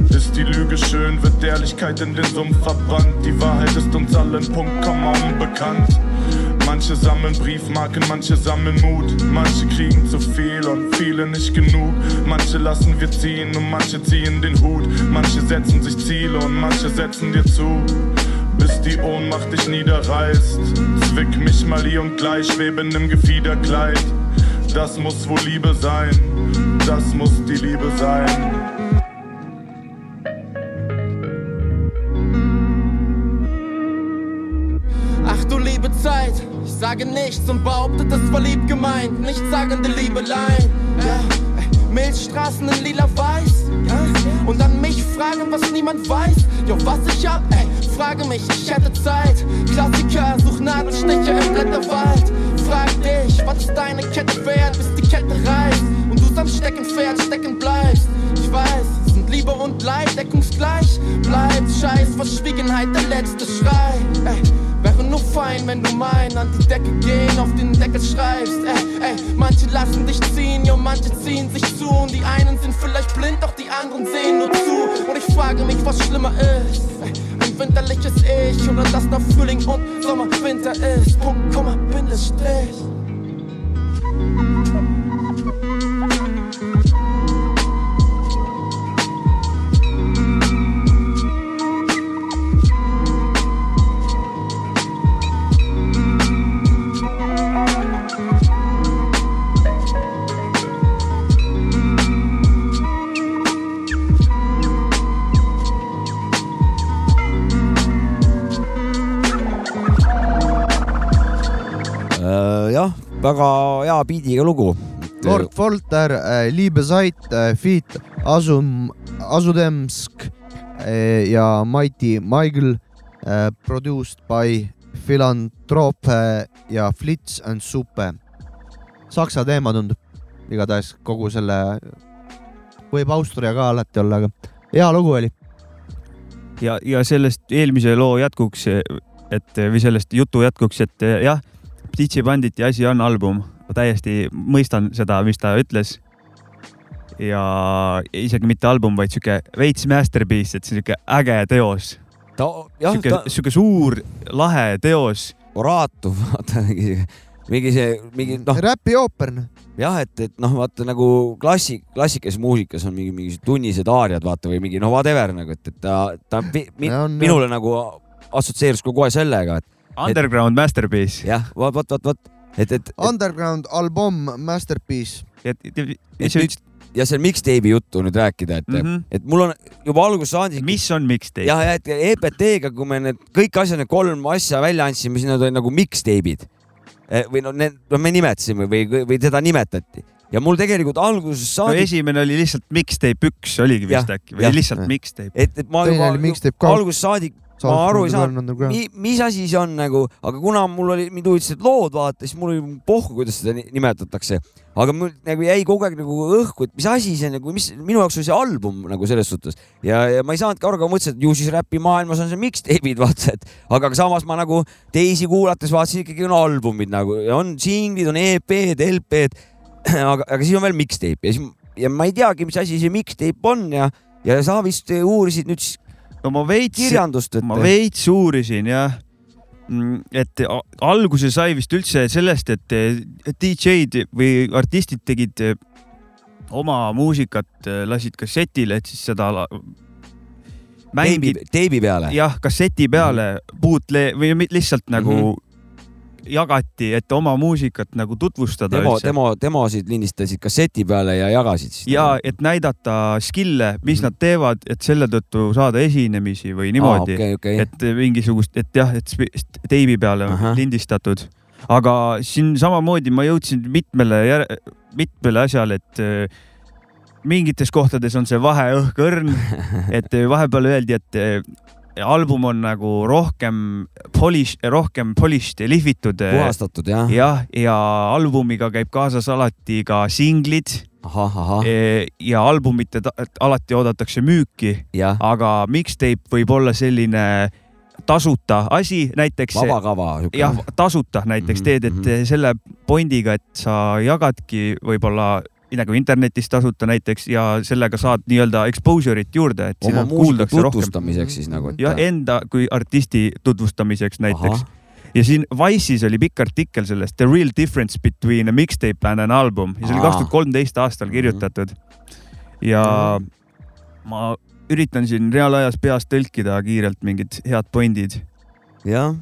Ist die Lüge schön, wird Ehrlichkeit in den Sumpf verbannt. Die Wahrheit ist uns allen Punkt, Komma unbekannt. Manche sammeln Briefmarken, manche sammeln Mut. Manche kriegen zu viel und viele nicht genug. Manche lassen wir ziehen und manche ziehen den Hut. Manche setzen sich Ziele und manche setzen dir zu. Bis die Ohnmacht dich niederreißt. Zwick mich mal hier und gleich, schweben im Gefiederkleid. Das muss wohl Liebe sein, das muss die Liebe sein. Sage nichts und behaupte, das war lieb gemeint. Nichtssagende Liebeleien. Ja. Milchstraßen in lila weiß. Ja. Und an mich fragen, was niemand weiß. Jo, was ich hab, ey, frage mich, ich hätte Zeit. Klassiker, such Nadelstiche im Blätterwald. Frag dich, was ist deine Kette wert, bis die Kette reißt. Und du am Steckenpferd stecken bleibst. Ich weiß, sind Liebe und Leid deckungsgleich. Bleibt Scheiß, Verschwiegenheit, der letzte Schrei. Ey. Wäre nur fein, wenn du mein an die Decke gehen, auf den Deckel schreibst. Ey, ey, manche lassen dich ziehen, ja, manche ziehen sich zu. Und die einen sind vielleicht blind, doch die anderen sehen nur zu. Und ich frage mich, was schlimmer ist. Ey, ein winterliches Ich oder dass nach Frühling und Sommer Winter ist. Punkt, Komma, Bindestrich. Väga hea biidiga lugu. Lord Folter äh,, Liebe Zeit äh,, Feat Asum, Asudemsk äh, ja Mighty Michael äh,. Produced by Philanthrope ja Flits and Suppe. saksa teema tundub igatahes kogu selle, võib Austria ka alati olla, aga hea lugu oli. ja, ja sellest eelmise loo jätkuks, et või sellest jutu jätkuks, et jah, Ptitsi Banditi asi on album, ma täiesti mõistan seda, mis ta ütles. ja isegi mitte album, vaid sihuke veits masterpiece, et sihuke äge teos, ta, jah, sihuke ta, sihuke suur lahe teos. Oraatu, vaata mingi, mingi see, mingi noh, räpiooper, noh. jah, et, et noh, vaata nagu klassi, klassikalises muusikas on mingi, mingi tunnised aariad, vaata või mingi noh, whatever nagu, et, et ta, ta mi, Ja on, minule nagu assotsieerus ka kohe sellega, et Underground masterpiece. jah, vot, vot, vot, vot, et, et, Underground album Masterpiece. et, et, et et see nüüd ja seal mixtape'i juttu nüüd rääkida, et mm. -hmm. et mul on juba algusest saadik mis on mixtape? jah, ja et EPT-ga, kui me need kõik asjad, need kolm asja välja andsime, siis need olid nagu mixtape'id. või no need, no me nimetasime või, või seda nimetati ja mul tegelikult algusest no saadik, esimene oli lihtsalt mixtape üks oligi vist Jah, äkki või jah. lihtsalt mixtape. et, et ma teine juba oli mixtape ka. algusest saadik ma aru ei saanud, mis asi see on nagu, aga kuna mul oli, mind huvitasid lood vaata, siis mul oli pohhu, kuidas seda ni- nimetatakse. aga mul nagu jäi kogu aeg nagu õhku, et mis asi see nagu, mis minu jaoks oli see album nagu selles suhtes. Ja, ja ma ei saanudki aru, aga mõtlesin, et ju siis räpimaailmas on see mixtape'id vaata, et aga samas ma nagu teisi kuulates vaatasin ikkagi on albumid nagu ja on singlid, on EP-d, LP-d, aga, aga siis on veel mixtape ja siis ja ma ei teagi, mis asi see mixtape on ja, ja sa vist uurisid nüüd siis no ma veits, kirjandust, et ma veits uurisin jah, et a- alguse sai vist üldse sellest, et DJ-d või artistid tegid eh, oma muusikat, lasid kassetile, et siis seda mängid, teibi peale. jah, kasseti peale bootle- või mi- lihtsalt nagu mm. -hmm. jagati, et oma muusikat nagu tutvustada demo, demo, demosid lindistasid kasseti peale ja jagasid siis. ja et näidata skill'e, mis Mhm. nad teevad, et selle tõttu saada esinemisi või niimoodi okei, okei. et mingisugust, et jah, et teibi peale Ahah. lindistatud. aga siin samamoodi ma jõudsin mitmele, mitmele asjale, et äh, mingites kohtades on see vahe õhkõrn, et äh, vahepeal öeldi, et äh, album on nagu rohkem polish, rohkem polished ja lihvitud. puhastatud jah? jah, ja albumiga käib kaasas alati ka singlid eh, ja albumite alati oodatakse müüki, aga mixtape võib olla selline tasuta asi, näiteks vaba kava. jah, tasuta näiteks Mhm, teed, et mhm. selle pointiga, et sa jagadki võib-olla nagu internetis tasuta näiteks ja sellega saad nii-öelda exposure'it juurde, et oma muusika kuuldakse rohkem. tutvustamiseks siis nagu. jah, enda kui artisti tutvustamiseks näiteks. ja siin Wise'is oli pikk artikkel sellest The real difference between a mixtape and an album ja see oli kaks tuhat kolmteist aastal kirjutatud. ja ma üritan siin reaalajas peas tõlkida kiirelt mingid head point'id. jah,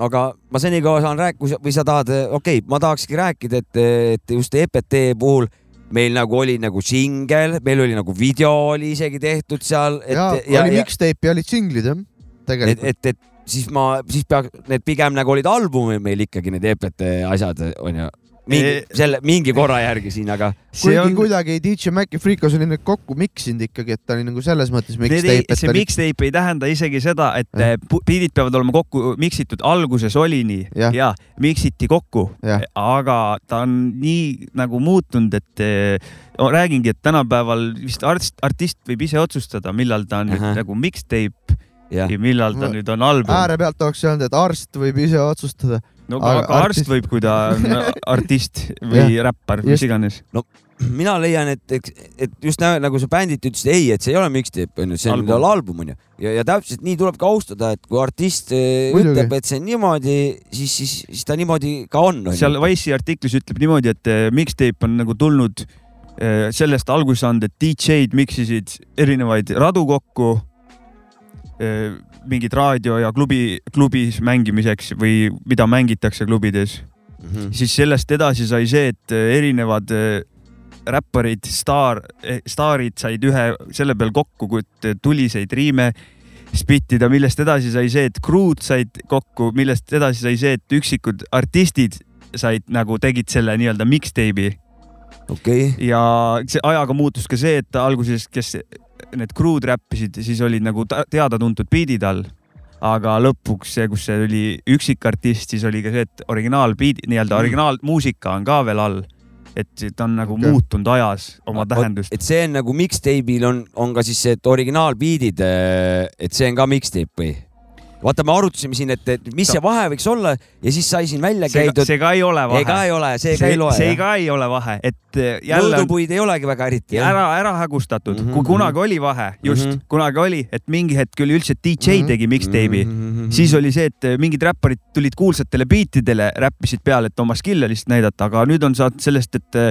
aga ma senikaua saan rääkida või sa tahad, okei okay,, ma tahakski rääkida, et, et just EPT puhul meil nagu oli nagu singel, meil oli nagu video oli isegi tehtud seal. ja oli mixtape ja olid singlid jah, et, tegelikult. et, et siis ma, siis peaks, need pigem nagu olid albumil meil ikkagi need EPT asjad onju. Mingi Eh, selle, mingi korra järgi siin, aga kuigi on, kuidagi DJ Maci Freekos oli need kokku miksinud ikkagi, et ta oli nagu selles mõttes mixtape, see mixtape ei tähenda isegi seda, et eh, beat'id peavad olema kokku miksitud, alguses oli nii Jah. ja miksiti kokku, aga ta on nii nagu muutunud, et eh, no, räägingi, et tänapäeval vist arst, artist võib ise otsustada, millal ta on nüüd Ahah. nagu mixtape jah, ja millal ta nüüd on album. ääre pealt oleks öelnud, et arst võib ise otsustada. No aga, aga arst võib, kui ta on artist või räppar, mis iganes. no mina leian, et, et, just nagu sa bändid ütlesid, ei, et see ei ole mixtape onju, see on album, album onju ja, ja täpselt nii tulebki austada, et kui artist eh, Muidugi. ütleb, et see on niimoodi, siis, siis, siis ta niimoodi ka on. seal Wise'i artiklis ütleb niimoodi, et eh, mixtape on nagu tulnud eh, sellest alguse saanud, et DJ-d miksisid erinevaid radu kokku mingit raadio ja klubi, klubis mängimiseks või mida mängitakse klubides mm. -hmm. siis sellest edasi sai see, et erinevad räpparid, staar, staarid said ühe selle peal kokku, tuliseid riime spittida, millest edasi sai see, et kruud said kokku, millest edasi sai see, et üksikud artistid said nagu tegid selle nii-öelda mixtape'i okay.. ja see ajaga muutus ka see, et alguses, kes need kruud räppisid, siis olid nagu teada-tuntud biidid all. aga lõpuks see, kus see oli üksikartist, siis oli ka see, et originaalbiid, nii-öelda mm. originaalmuusika on ka veel all et ta on nagu okay. muutunud ajas oma tähendust. et see on nagu mixtape'il on, on ka siis see, et originaalbiidid, et see on ka mixtape või? Vaata, me arutasime siin, et, et mis see vahe võiks olla ja siis sai siin välja käidud. see ka ei ole vahe. ei ka ei ole, see ka ei loe. see ka ei ole vahe, et äh, jälle. mõõdupuid ei olegi väga eriti. ära, ära hägustatud mm, -hmm. kui kunagi oli vahe, just mm, -hmm. kunagi oli, et mingi hetk oli üldse DJ mm -hmm. tegi mixtape'i mm, -hmm. siis oli see, et äh, mingid räpparid tulid kuulsatele beatidele, räppisid peale, et oma skill'e lihtsalt näidata, aga nüüd on saanud sellest, et äh,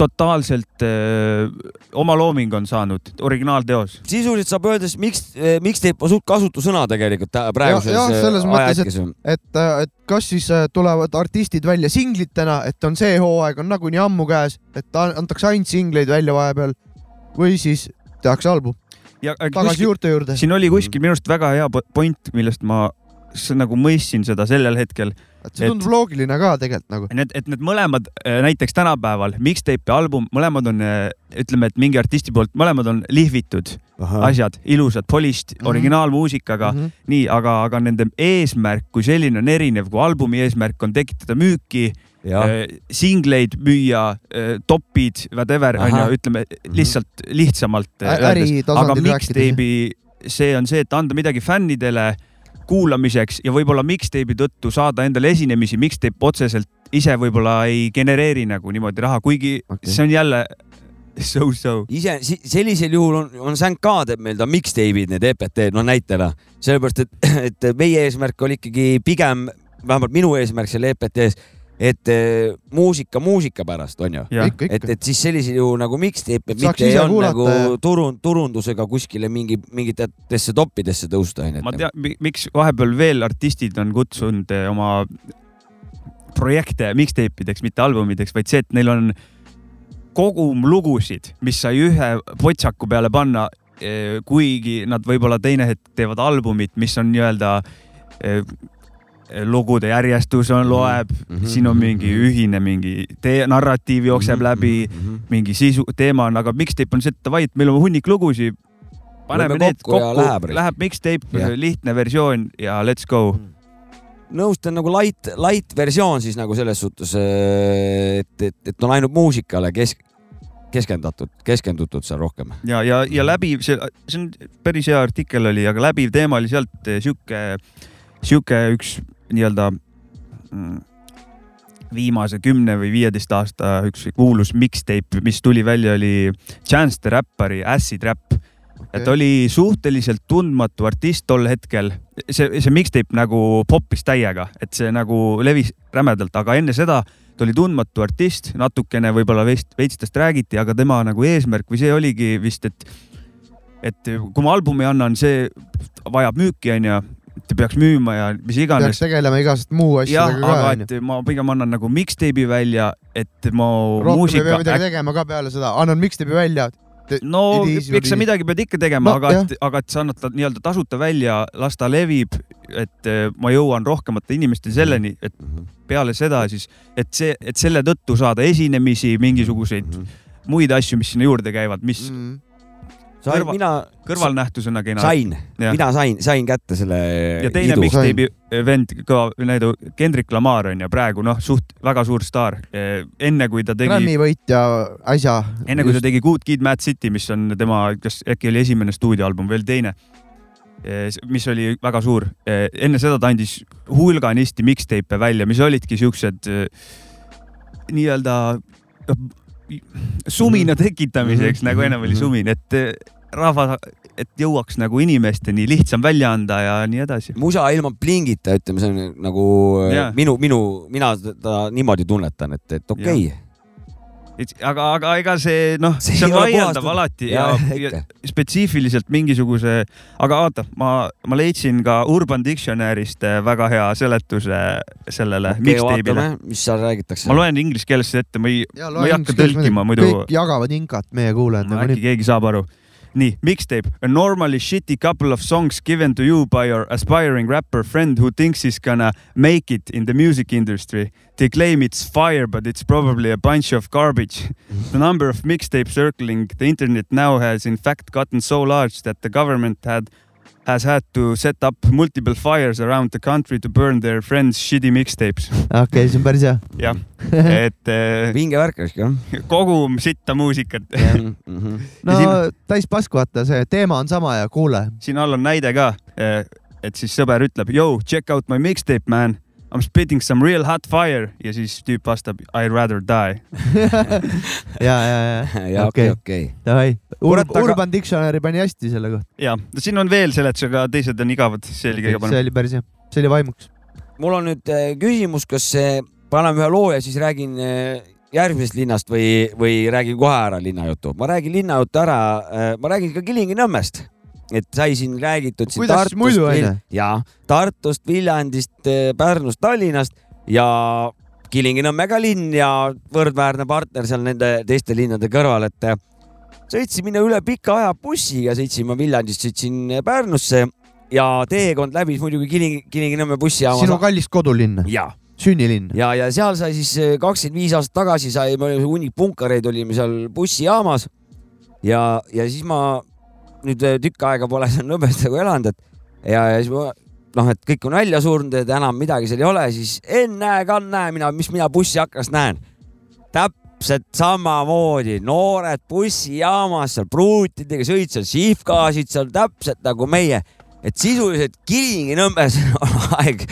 totaalselt öö, oma looming on saanud, originaalteos. sisuliselt saab öelda, siis miks, mixtape on suht kasutusõna tegelikult praeguses ja, ja, selles mõttes, et, et, et kas siis tulevad artistid välja singlitena, et on see hooaeg on nagunii ammu käes, et antakse ainult singleid välja vahepeal või siis tehakse album. tagasi juurte juurde. siin oli kuskil minu arust väga hea point, millest ma nagu mõistsin seda sellel hetkel et see tundub et, loogiline ka tegelikult nagu. Need, et need mõlemad äh, näiteks tänapäeval mixtape ja album, mõlemad on, äh, ütleme, et mingi artisti poolt, mõlemad on lihvitud Aha. asjad, ilusad, polished mm -hmm. originaalmuusikaga mm, -hmm. nii, aga, aga nende eesmärk kui selline on erinev, kui albumi eesmärk on tekitada müüki äh, singleid müüa äh,, topid, whatever onju, ütleme mhm. lihtsalt lihtsamalt öeldes, aga mixtape'i see on see, et anda midagi fännidele kuulamiseks ja võib-olla mixtape'i tõttu saada endale esinemisi, mixtape otseselt ise võib-olla ei genereeri nagu niimoodi raha, kuigi okay. see on jälle so-so. ise sellisel juhul on, on Sänk ka teeb meil ta mixtape'id, need EPT-d, no näitena, sellepärast et, et meie eesmärk oli ikkagi pigem, vähemalt minu eesmärk selle EPT-s et eh, muusika muusika pärast on ju, et, et siis sellisel juhul nagu mixtape, mitte ei olnud nagu turund, turundusega kuskile mingi mingitesse toppidesse tõusta onju. ma tean, miks vahepeal veel artistid on kutsunud eh, oma projekte mixtape ideks, mitte albumideks, vaid see, et neil on kogum lugusid, mis sai ühe potsaku peale panna, eh, kuigi nad võib-olla teine hetk teevad albumit, mis on nii-öelda lugude järjestus on, loeb mm, -hmm. siin on mingi mhm. ühine mingi tee, narratiiv jookseb mm -hmm. läbi mm, -hmm. mingi sisu, teema on, aga mixtape on see, et davai, et meil on hunnik lugusid. paneme need kokku, kokku, läheb, läheb mixtape lihtne versioon ja let's go mm nõustun nagu light, light versioon siis nagu selles suhtes, et, et, et on ainult muusikale kesk, keskendatud, keskendutud seal rohkem. ja, ja, ja läbiv, see, see on päris hea artikkel oli, aga läbiv teema oli sealt sihuke, sihuke üks nii-öelda mm, viimase kümne või viieteist aasta üks kuulus mixtape, mis tuli välja, oli Chance the Rapperi Acid Rap okay.. et oli suhteliselt tundmatu artist tol hetkel. see, see mixtape nagu poppis täiega, et see nagu levis rämedalt, aga enne seda ta oli tundmatu artist, natukene võib-olla veits, veits tast räägiti, aga tema nagu eesmärk või see oligi vist, et et kui ma albumi annan, see vajab müüki, onju ta peaks müüma ja mis iganes. peaks tegelema igasuguste muu asjadega ka. aga et ma pigem annan nagu mixtape'i välja, et ma rohkem muusika. ei pea midagi tegema ka peale seda, annan mixtape'i välja. no eks sa midagi pead ikka tegema no,, aga et, aga et sa annad ta nii-öelda tasuta välja, las ta levib, et eh, ma jõuan rohkemate inimesteni selleni, et mhm. peale seda siis, et see, et selle tõttu saada esinemisi, mingisuguseid mm -hmm. muid asju, mis sinna juurde käivad, mis mm -hmm sain Kõrva, mina. kõrvalnähtusena kena. sain, mina sain, sain kätte selle. ja teine mixtape'i vend, kõva näidu, Kendrick Lamar on ju praegu noh, suht väga suur staar. enne kui ta tegi. Grammy võitja äsja. enne kui ta tegi Good Kid, Mad City, mis on tema, kas äkki oli esimene stuudioalbum, veel teine mis oli väga suur. enne seda ta andis hulganisti mixtape'e välja, mis olidki siuksed nii-öelda sumina tekitamiseks mm, -hmm. nagu ennem oli mhm. sumin, et rahva, et jõuaks nagu inimesteni lihtsam välja anda ja nii edasi. musa ilma plingita, ütleme, see on nagu yeah. minu, minu, mina seda niimoodi tunnetan, et, et okei okay aga, aga ega see noh, see on laiendav alati ja, ja, ja spetsiifiliselt mingisuguse, aga vaata, ma, ma leidsin ka Urban Dictionary'st eh, väga hea seletuse sellele okay, mixtape'ile. mis seal räägitakse? ma loen inglise keeles ette, ma ei, ma ei hakka tõlkima muidu. kõik jagavad inkat, meie kuulajad. äkki keegi saab aru nii, mixtape, a normally shitty couple of songs given to you by your aspiring rapper friend who thinks he's gonna make it in the music industry. They claim it's fire, but it's probably a bunch of garbage. the number of mixtapes circling the internet now has in fact gotten so large that the government had has had to set up multiple fires around the country to burn their friends shitty mixtapes. okei okay,, see on päris hea. jah, et äh, vinge värk oleks jah. kogum sitta muusikat mm. -hmm. no siin... täis pask, vaata, see teema on sama ja kuule. siin all on näide ka, äh, et siis sõber ütleb, yo, check out my mixtape, man I m spitting some real hot fire ja siis tüüp vastab I d rather die ja, ja, ja, ja okei, okei. Davai, Urban Dictionary pani hästi selle kohta. ja, siin on veel seletusega, teised on igavad, see oli kõige parem. see oli päris hea, see oli vaimuks. mul on nüüd äh, küsimus, kas paneme ühe loo ja siis räägin äh, järgmisest linnast või, või räägin kohe ära linnajutu. ma räägin linnajutu ära, äh, ma räägin ka Kilingi-Nõmmest et sai siin räägitud siin kuidas Tartust, ja Tartust, Viljandist, eh, Pärnust, Tallinnast ja Kilingi-Nõmme ka linn ja võrdväärne partner seal nende teiste linnade kõrval, et eh, sõitsin minna üle pika aja bussiga, sõitsin ma Viljandist, sõitsin eh, Pärnusse ja teekond läbis muidugi Kilingi, Kilingi-Nõmme bussijaama. sinu kallis kodulinn? sünnilinn. ja, ja seal sai siis kakskümmend viis aastat tagasi sai, hunnik punkareid olime seal bussijaamas ja, ja siis ma nüüd äh, tükk aega pole seal Nõmmest nagu elanud, et ja, ja siis ma noh, et kõik on välja surnud, et enam midagi seal ei ole, siis ennäe-kannäe mina, mis mina bussiaknast näen. täpselt samamoodi, noored bussijaamas seal pruutidega sõid seal, sihvgaasid seal täpselt nagu meie, et sisuliselt Kilingi-Nõmmes on aeg,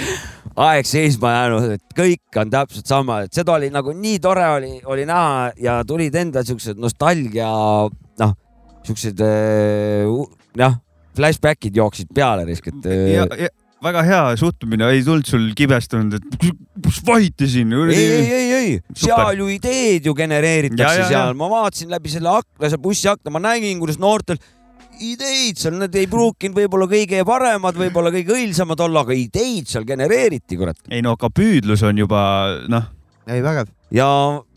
aeg seisma jäänud, et kõik on täpselt sama, et seda oli nagu nii tore oli, oli näha ja tulid enda siuksed nostalgia, noh siuksed jah, flashback'id jooksid peale risk, et. Äh, väga hea suhtumine, ei tulnud sul kibestunud, et kus vahitasin. ei, ei, ei, ei, seal ju ideed ju genereeritakse ja, ja, seal, ma vaatasin läbi selle akna, seal bussiakna, ma nägin, kuidas noortel ideid seal, need ei pruukinud võib-olla kõige paremad, võib-olla kõige õilsamad olla, aga ideid seal genereeriti, kurat. ei no aga püüdlus on juba noh. ei, vägev. ja,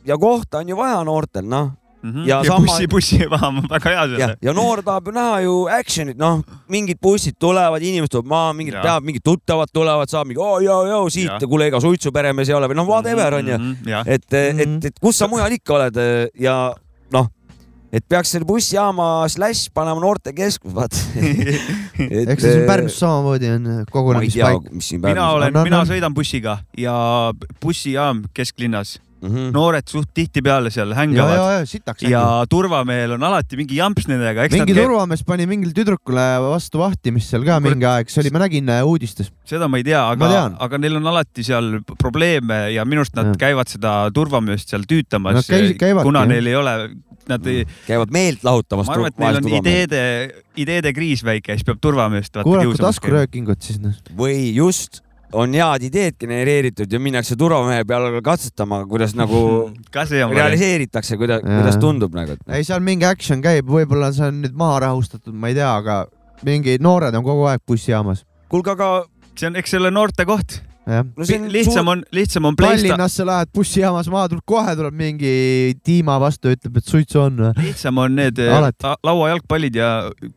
ja kohta on ju vaja noortel, noh Mm -hmm. ja, ja sama... bussi, bussi maha, väga hea see. ja, ja noor tahab ju näha ju action'it, noh, mingid bussid tulevad, inimesed tulevad maha, mingid peavad, mingid tuttavad tulevad, saab mingi oo oh, joo, joo siit, kuule, ega suitsu peremees ei ole või noh, whatever onju mm -hmm.. et, et, mhm. et kus sa mujal ikka oled ja noh, et peaks selle bussijaama slash panema noortekeskus, vaata eks see siin Pärnus samamoodi on kogunemispaik. mina olen, mina sõidan bussiga ja bussijaam kesklinnas mm. -hmm. noored suht tihtipeale seal hängavad. ja, ja, ja turvamehel on alati mingi jamps nendega. mingi turvamees pani mingile tüdrukule vastu vahtimist seal ka mingi aeg, see oli, ma nägin äh, uudistes. seda ma ei tea, aga, aga neil on alati seal probleeme ja minu arust nad ja. käivad seda turvameest seal tüütamas no,, kuna neil ei ole nad ei. käivad meelt lahutamas. ma arvan, et neil on ideede, ideede kriis väike, siis peab turvameest. kuulake taskuröökingut siis noh. või just on head ideed genereeritud ja minnakse turvamehe peale katsetama, kuidas nagu realiseeritakse, kuidas, kuidas tundub nagu. ei, seal mingi action käib, võib-olla see on nüüd maha rahustatud, ma ei tea, aga mingi noored on kogu aeg bussijaamas. kuulge, aga see on, eks see ole noorte koht no see on lihtsam on, lihtsam on pleista. Tallinnasse lähed bussijaamas maha, tuleb kohe tuleb mingi tiima vastu, ütleb, et suitsu on. lihtsam on need äh, lauajalgpallid ja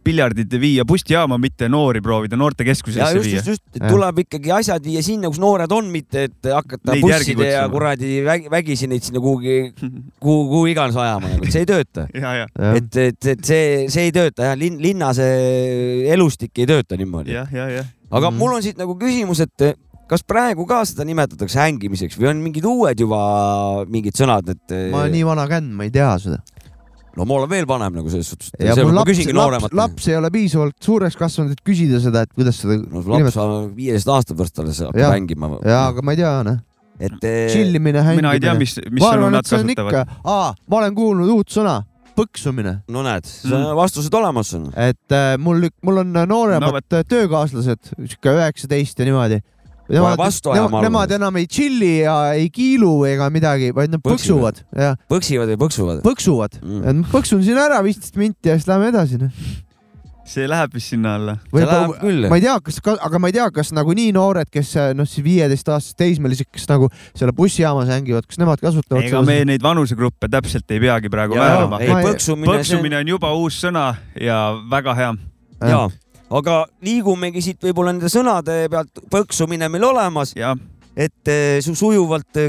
piljardid viia bussijaama, mitte noori proovida noortekeskusesse viia. just, just, just, tuleb ikkagi asjad viia sinna, kus noored on, mitte et hakata neid busside ja kuradi vägi, vägisi neid sinna kuhugi, kuhu, kuhu iganes ajama, nagu see ei tööta. et, et, et see, see ei tööta jah, linn, linna see elustik ei tööta niimoodi. aga mm. mul on siit nagu küsimus, et kas praegu ka seda nimetatakse hängimiseks või on mingid uued juba mingid sõnad, et? ma olen nii vana känd, ma ei tea seda. no ma olen veel vanem nagu selles suhtes. ja mul laps, laps, laps ei ole piisavalt suureks kasvanud, et küsida seda, et kuidas seda no laps viieteist aasta pärast alles hakkab Jah. mängima. ja, aga ma ei tea, noh, et eh, tšillimine, hängimine. mina ei tea, mis, mis ma sõnu nad et kasutavad., aa, ma olen kuulnud uut sõna, põksumine, no näed, Mm. vastused olemas on. et äh, mul, mul on nooremad No no, töökaaslased, sihuke üheksateist ja niimoodi. Ajama nemad alguses. enam ei tšilli ja ei kiilu ega midagi, vaid nad põksuvad ja põksivad või põksuvad? põksuvad Mm. põksun siin ära viisteist minti ja siis lähme edasi, noh. see läheb vist sinna alla. see läheb küll. ma ei tea, kas, aga ma ei tea, kas nagu nii noored, kes noh, siis viieteistaastased teismelised, kes nagu selle bussijaamas hängivad, kas nemad kasutavad ega me neid vanusegruppe täpselt ei peagi praegu määrama. põksumine, põksumine on juba uus sõna ja väga hea. jaa, aga liigumegi siit võib-olla nende sõnade pealt, põksumine meil olemas, ja, et eh, su sujuvalt,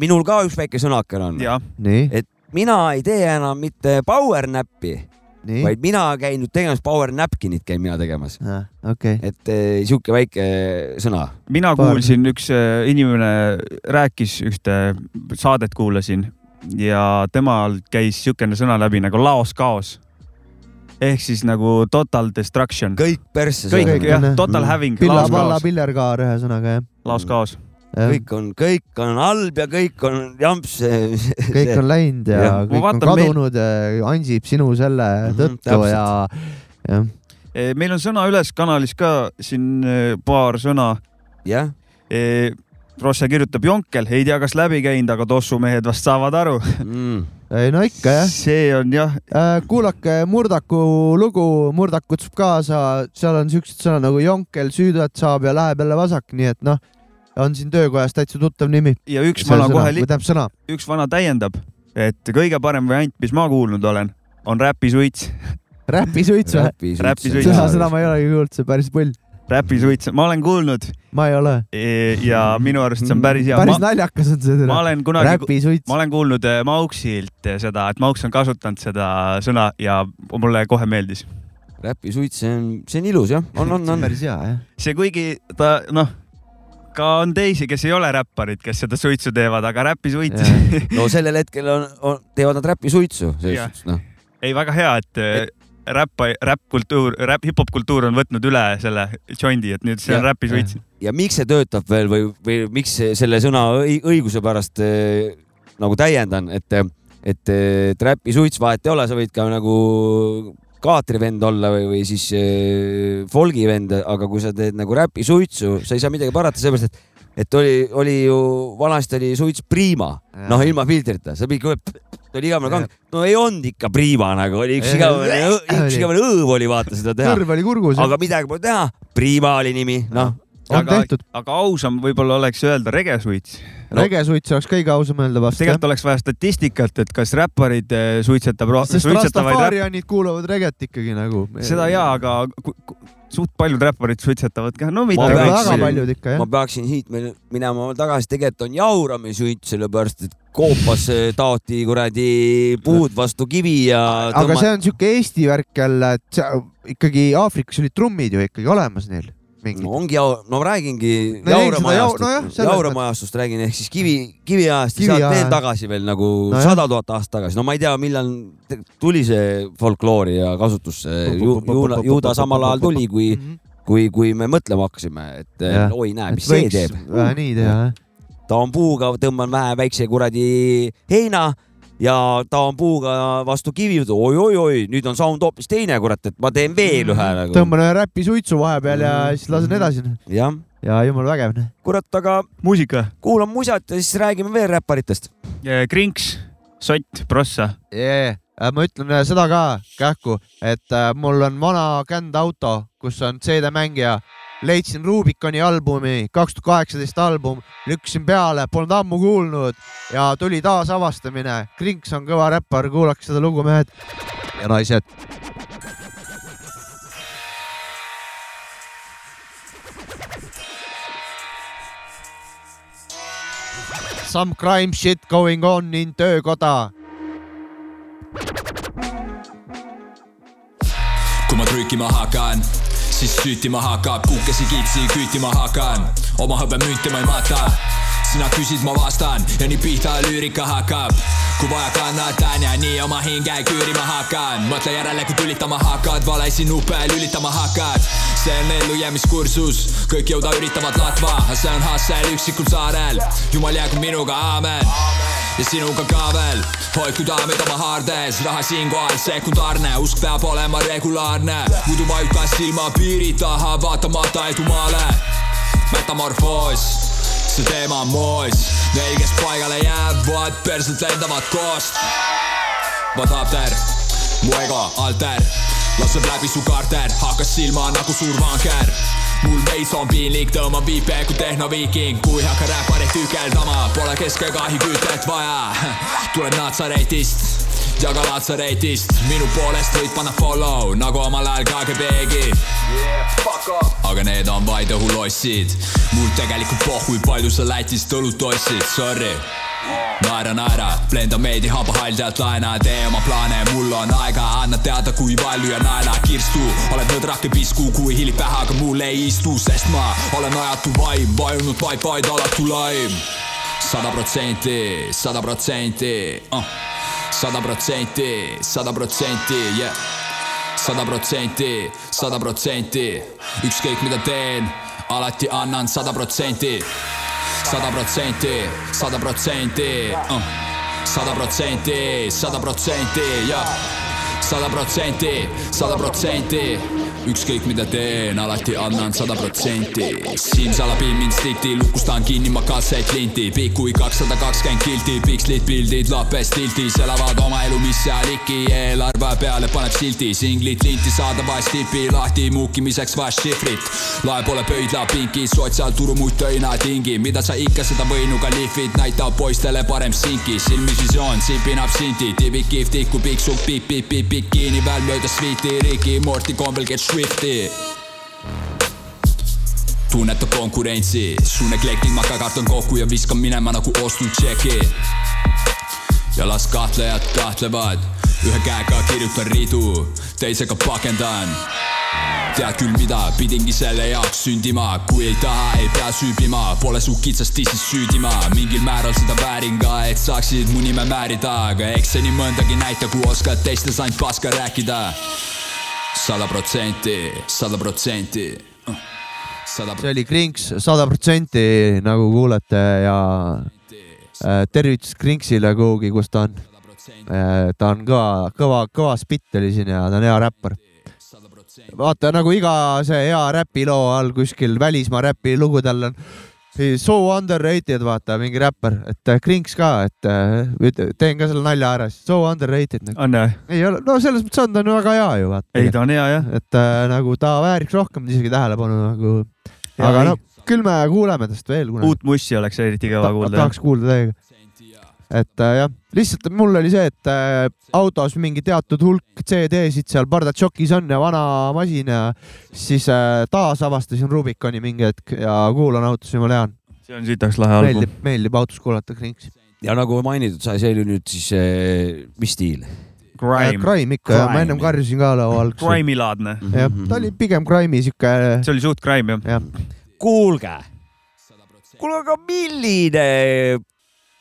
minul ka üks väike sõnakene on. et mina ei tee enam mitte power nap'i, nii, vaid mina käin nüüd tegemas power napkin'it käin mina tegemas. okei, et eh, sihuke väike sõna. mina kuulsin, üks inimene rääkis ühte saadet kuulasin ja temal käis niisugune sõna läbi nagu laos-kaos. Ehk siis nagu total destruction. kõik persse. kõik jah total Mm. having, pilla, palla, laos-kaos, pillerkaar ühesõnaga jah laos-kaos. kõik on, kõik on halb ja kõik on jamps. kõik on läinud ja, ja Ma kõik on vaatan, meil- kadunud ja Ansip sinu selle Mhm, tõttu täpselt. ja, jah. Eh, meil on sõna üles kanalis ka siin eh, paar sõna. jah, Rosse kirjutab Jonkel, ei tea, kas läbi käinud, aga tossumehed vast saavad aru. Mm. ei no ikka jah. see on jah, kuulake Murdaku lugu, Murdak kutsub kaasa, seal on siuksed sõnad nagu jonkel, süüdat saab ja läheb jälle vasak, nii et noh, on siin töökojas täitsa tuttav nimi. ja üks vana kohe, tähendab sõna. üks vana täiendab, et kõige parem variant, mis ma kuulnud olen, on räpisuits. räpisuits või? Räpisuits. seda sõna ma ei olegi kuulnud, see on päris pull. räpisuits, ma olen kuulnud ma ei ole. e- ja minu arust see on päris hea. päris ma, naljakas on see ma olen kunagi, ma. olen kuulnud eh, Mauksilt eh, seda, et Mauks on kasutanud seda sõna ja mulle kohe meeldis. räpisuits, see on, see on ilus jah, on, on, on. päris hea jah. see, kuigi ta noh, ka on teisi, kes ei ole räpparid, kes seda suitsu teevad, aga räpisuits no sellel hetkel on, on, teevad nad räpisuitsu, selles suhtes noh. ei, väga hea, et eh, räpp, räppkultuur, räpp, hip-hop kultuur on võtnud üle selle jondi, et nüüd see on Ja- räpisuits. ja miks see töötab veel või, või miks selle sõna õi- õiguse pärast eh, nagu täiendan, et, et, et räpisuits vahet ei ole, sa võid ka nagu kaatrivend olla või, või siis äh, folgivend, aga kui sa teed nagu räpisuitsu, sa ei saa midagi parata, sellepärast et et oli, oli ju vanasti oli suits Prima, noh ilma filtrita, sa pidid kohe, oli igavene kang, no ei olnud ikka Prima nagu, oli üks igavene, üks igavene õõv oli vaata seda teha, kõrv oli kurgus. aga midagi pole teha, Prima oli nimi, noh on aga tehtud. aga ausam võib-olla oleks öelda regesuits. regesuits oleks kõige ausam öelda vastu. tegelikult oleks vaja statistikat, et kas räpparid eh, suitsetab rohkem, sest Rastafarianid kuulavad reget ikkagi nagu. seda jaa, aga suht paljud räpparid suitsetavad ka, no mitte Ma väga, kõik. paljud ikka ma jah. peaksin siit minema tagasi, tegelikult on jauramisütt, sellepärast et koopas eh, taoti kuradi puud vastu kivi ja aga see on siuke Eesti värk jälle, et ikkagi Aafrikas olid trummid ju ikkagi olemas neil mingid no ongi jau-, no ma räägingi No jau- jauramajastust nojah, no,, jauramajastust räägin ehk siis kivi, kiviajast ja Kivi sealt veel tagasi veel nagu sada tuhat aastat tagasi, no ma ei tea, millal tuli see folkloori ja kasutusse ju,, juuda, juuda samal ajal tuli, kui, Mhm. kui, kui me mõtlema hakkasime, et Jah. oi näe, mis see teeb. vähe nii teha jah. ta on puuga, tõmban vähe väikse kuradi heina ja ta on puuga vastu kivi, oi-oi-oi, nüüd on sound hoopis teine, kurat, et ma teen veel ühe nagu. tõmban ühe räpisuitsu vahepeal ja Mhm. siis lasen edasi. jah, ja jumala vägev. noh. kurat, aga muusika. kuulan musat ja siis räägime veel räpparitest. Krinks, Sott, Prossa. Yeah. ma ütlen äh, seda ka kähku, et äh, mul on vana kändauto, kus on CD-mängija. Leidsin Rubiconi albumi, kaks tuhat kaheksateist album, lükkasin peale, polnud ammu kuulnud ja tuli taasavastamine. Krinks on kõva räppar, kuulake seda lugu, mehed ja naised. Some crime shit going on in töökoda kui ma trükkima hakan, siis süütima hakkab, kukesi kitsi küütima hakan, oma hõbemünti ma ei mata. Sina küsid, ma vastan. Ja nii pihta lüürika hakkab. kui vaja kannatan ja nii oma hinge küürima hakkan. Mõtle järele kui tülitama hakkad valesid nuppe lülitama hakkad. See on ellujäämiskursus kõik jõuda üritavad latva. See on hassel üksikul saarel. Jumal jäägu minuga aamen. Ja sinuga ka veel. Hoidku daamid oma haardes. Raha siinkohal sekundaarne. Usk peab olema regulaarne. Muidu vajuta silma piiri taha vaatamata edumaale metamorfoos see teema on moos Neil, kes paigale jäävad, perselt lendavad koost. Vadapter, mu ego alter. Laseb läbi su kaarter, hakkas silma nagu suur vanker mul veits on piinlik, tõmban viipe kui tehnoviiking, kui hakka räpparit tükeldama, pole kesk ega ahikütet vaja. tuled Natsaretist ja ka Natsaretist, minu poolest võid panna follow nagu omal ajal KGB-gi yeah,. aga need on vaid õhulossid, mul tegelikult pohhui, palju sa Lätist õlut ostsid, sorry naera, naera, blenda meedi hambahaldjalt laena, tee oma plaane, mul on aega, anna teada, kui palju ja naela kirstu. oled nõdrake pisku, kui hiilib pähe, aga mul ei istu, sest ma olen ajatu vaim, vajunud vaid, vaid alatu laim. sada protsenti, sada protsenti, uh. Sada protsenti, sada protsenti, yeah. sada protsenti, sada protsenti, ükskõik mida teen, alati annan sada protsenti sada protsenti, sada protsenti, uh. sada protsenti, sada protsenti ja sada protsenti, sada protsenti ükskõik mida teen, alati annan sada protsenti. Simsala piim instinkti, lukustan kinni ma kassettlinti, pikk kui kakssada kakskümmend kilti, pikslid, pildid lapes tiltis, elavad oma elu, mis seal ikka, eelarve peale paneb silti, singlid linti saada vahest tipi lahti, muukimiseks vahest šifrit. lae pole pöidla pinki, sotsiaalturu muid töina tingi, mida sa ikka seda võinuga lihvid, näitab poistele parem sinki, silmis visioon, sipin absinti, tibik kihv tihku piksub, pikk, bikini peal mööda sviiti, Ricky Morty kombel get Swifti. Tunneta konkurentsi, sun eklektik, ma ka kartan kokku ja viskan minema nagu ostnud tšeki. ja las kahtlejad kahtlevad, ühe käega kirjutan ridu, teisega pakendan. Tead küll, mida pidingi selle jaoks sündima, kui ei taha, ei pea süübima, pole su kitsast tissis süüdima, mingil määral seda väärin ka, et saaksid mu nime määrida, aga eks see nii mõndagi näita, kui oskad teistes ainult paska rääkida sada protsenti, sada protsenti. see oli Krinks sada protsenti nagu kuulete ja äh, tervitus Krinksile kuhugi, kus ta on äh,. ta on kõva, kõva, kõva spitt oli siin ja ta on hea räppar. vaata nagu iga see hea räpiloo all kuskil välismaa räpilugudel on so underrated, vaata mingi räppar, et Krinks ka, et teen ka selle nalja ära, so underrated nagu.. on jah? ei ole, no selles mõttes on ta on väga hea ju vaata. ei, ta on hea jah. et äh, nagu ta vääriks rohkem isegi tähelepanu nagu. aga noh, küll me kuuleme tast veel kunagi. uut mussi oleks eriti kõva Ta, kuulda. tahaks kuulda täiega et äh, jah, lihtsalt mul oli see, et äh, autos mingi teatud hulk CD-sid seal Bardatšokis on ja vana masin ja siis äh, taasavastasin Rubiconi mingi hetk ja kuulan autos, jumala hea on. see on sitaks lahe album. meeldib, meeldib autos kuulata Krinksi. ja nagu mainitud sai, see oli nüüd siis äh, mis stiil? Crime. Crime ikka, ma ennem karjusin ka laua alguses. Crime'i-laadne. jah, ta oli pigem Crime'i siuke. see oli suht crime jah ja. kuulge, kuule aga milline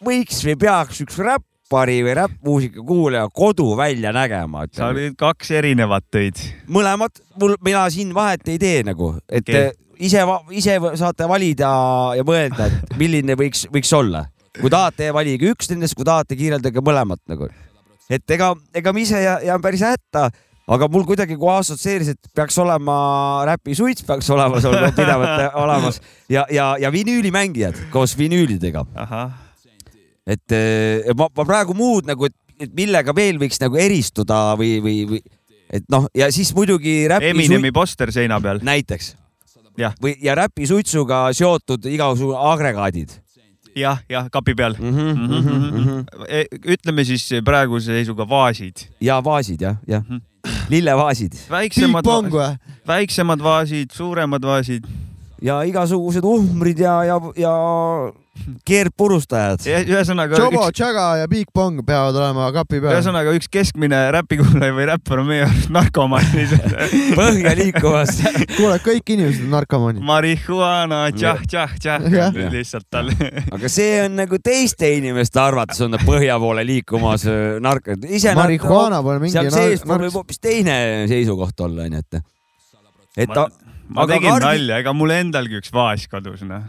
võiks või peaks üks räppari või räppmuusika kuulaja kodu välja nägema? sa olid kaks erinevat tõid. mõlemad, mul, mina siin vahet ei tee nagu, et okay. ise, ise saate valida ja mõelda, et milline võiks, võiks olla. kui tahate, valige üks nendest, kui tahate, kirjeldage mõlemat nagu. et ega, ega ma ise jään päris hätta aga mul kuidagi kohe assotsieeris, et peaks olema räpisuits, peaks olema sul pidevalt olemas ja, ja, ja vinüülimängijad koos vinüülidega. Et ma, ma praegu muud nagu, et, millega veel võiks nagu eristuda või, või, või et noh, ja siis muidugi räpi. Eminemi poster seina peal. näiteks. või, ja räpisuitsuga seotud igasugused agregaadid jah, jah, kapi peal mm. -hmm, mm -hmm, mm -hmm. ütleme siis praeguse seisuga vaasid. ja vaasid jah, jah mm. -hmm. lillevaasid. väiksemad, väiksemad vaasid, suuremad vaasid. Ja igasugused uhmrid ja, ja, ja keerdpurustajad. ühesõnaga Jobo, üks, Chaga ja Big Bong peavad olema kapi peal. ühesõnaga üks keskmine räpikuulaja või räppar on meie arust narkomaan lihtsalt. põhja liikumas. kuule, kõik inimesed on narkomaanid. marihuana, tšah, tšah, tšah lihtsalt tal. aga see on nagu teiste inimeste arvates on nad põhja poole liikumas äh, nark-, ise marihuana pole mingi seal seespool võib hoopis teine seisukoht olla, onju, et, et ta, ma aga tegin kardi- nalja, ega mul endalgi üks vaas kadus, noh.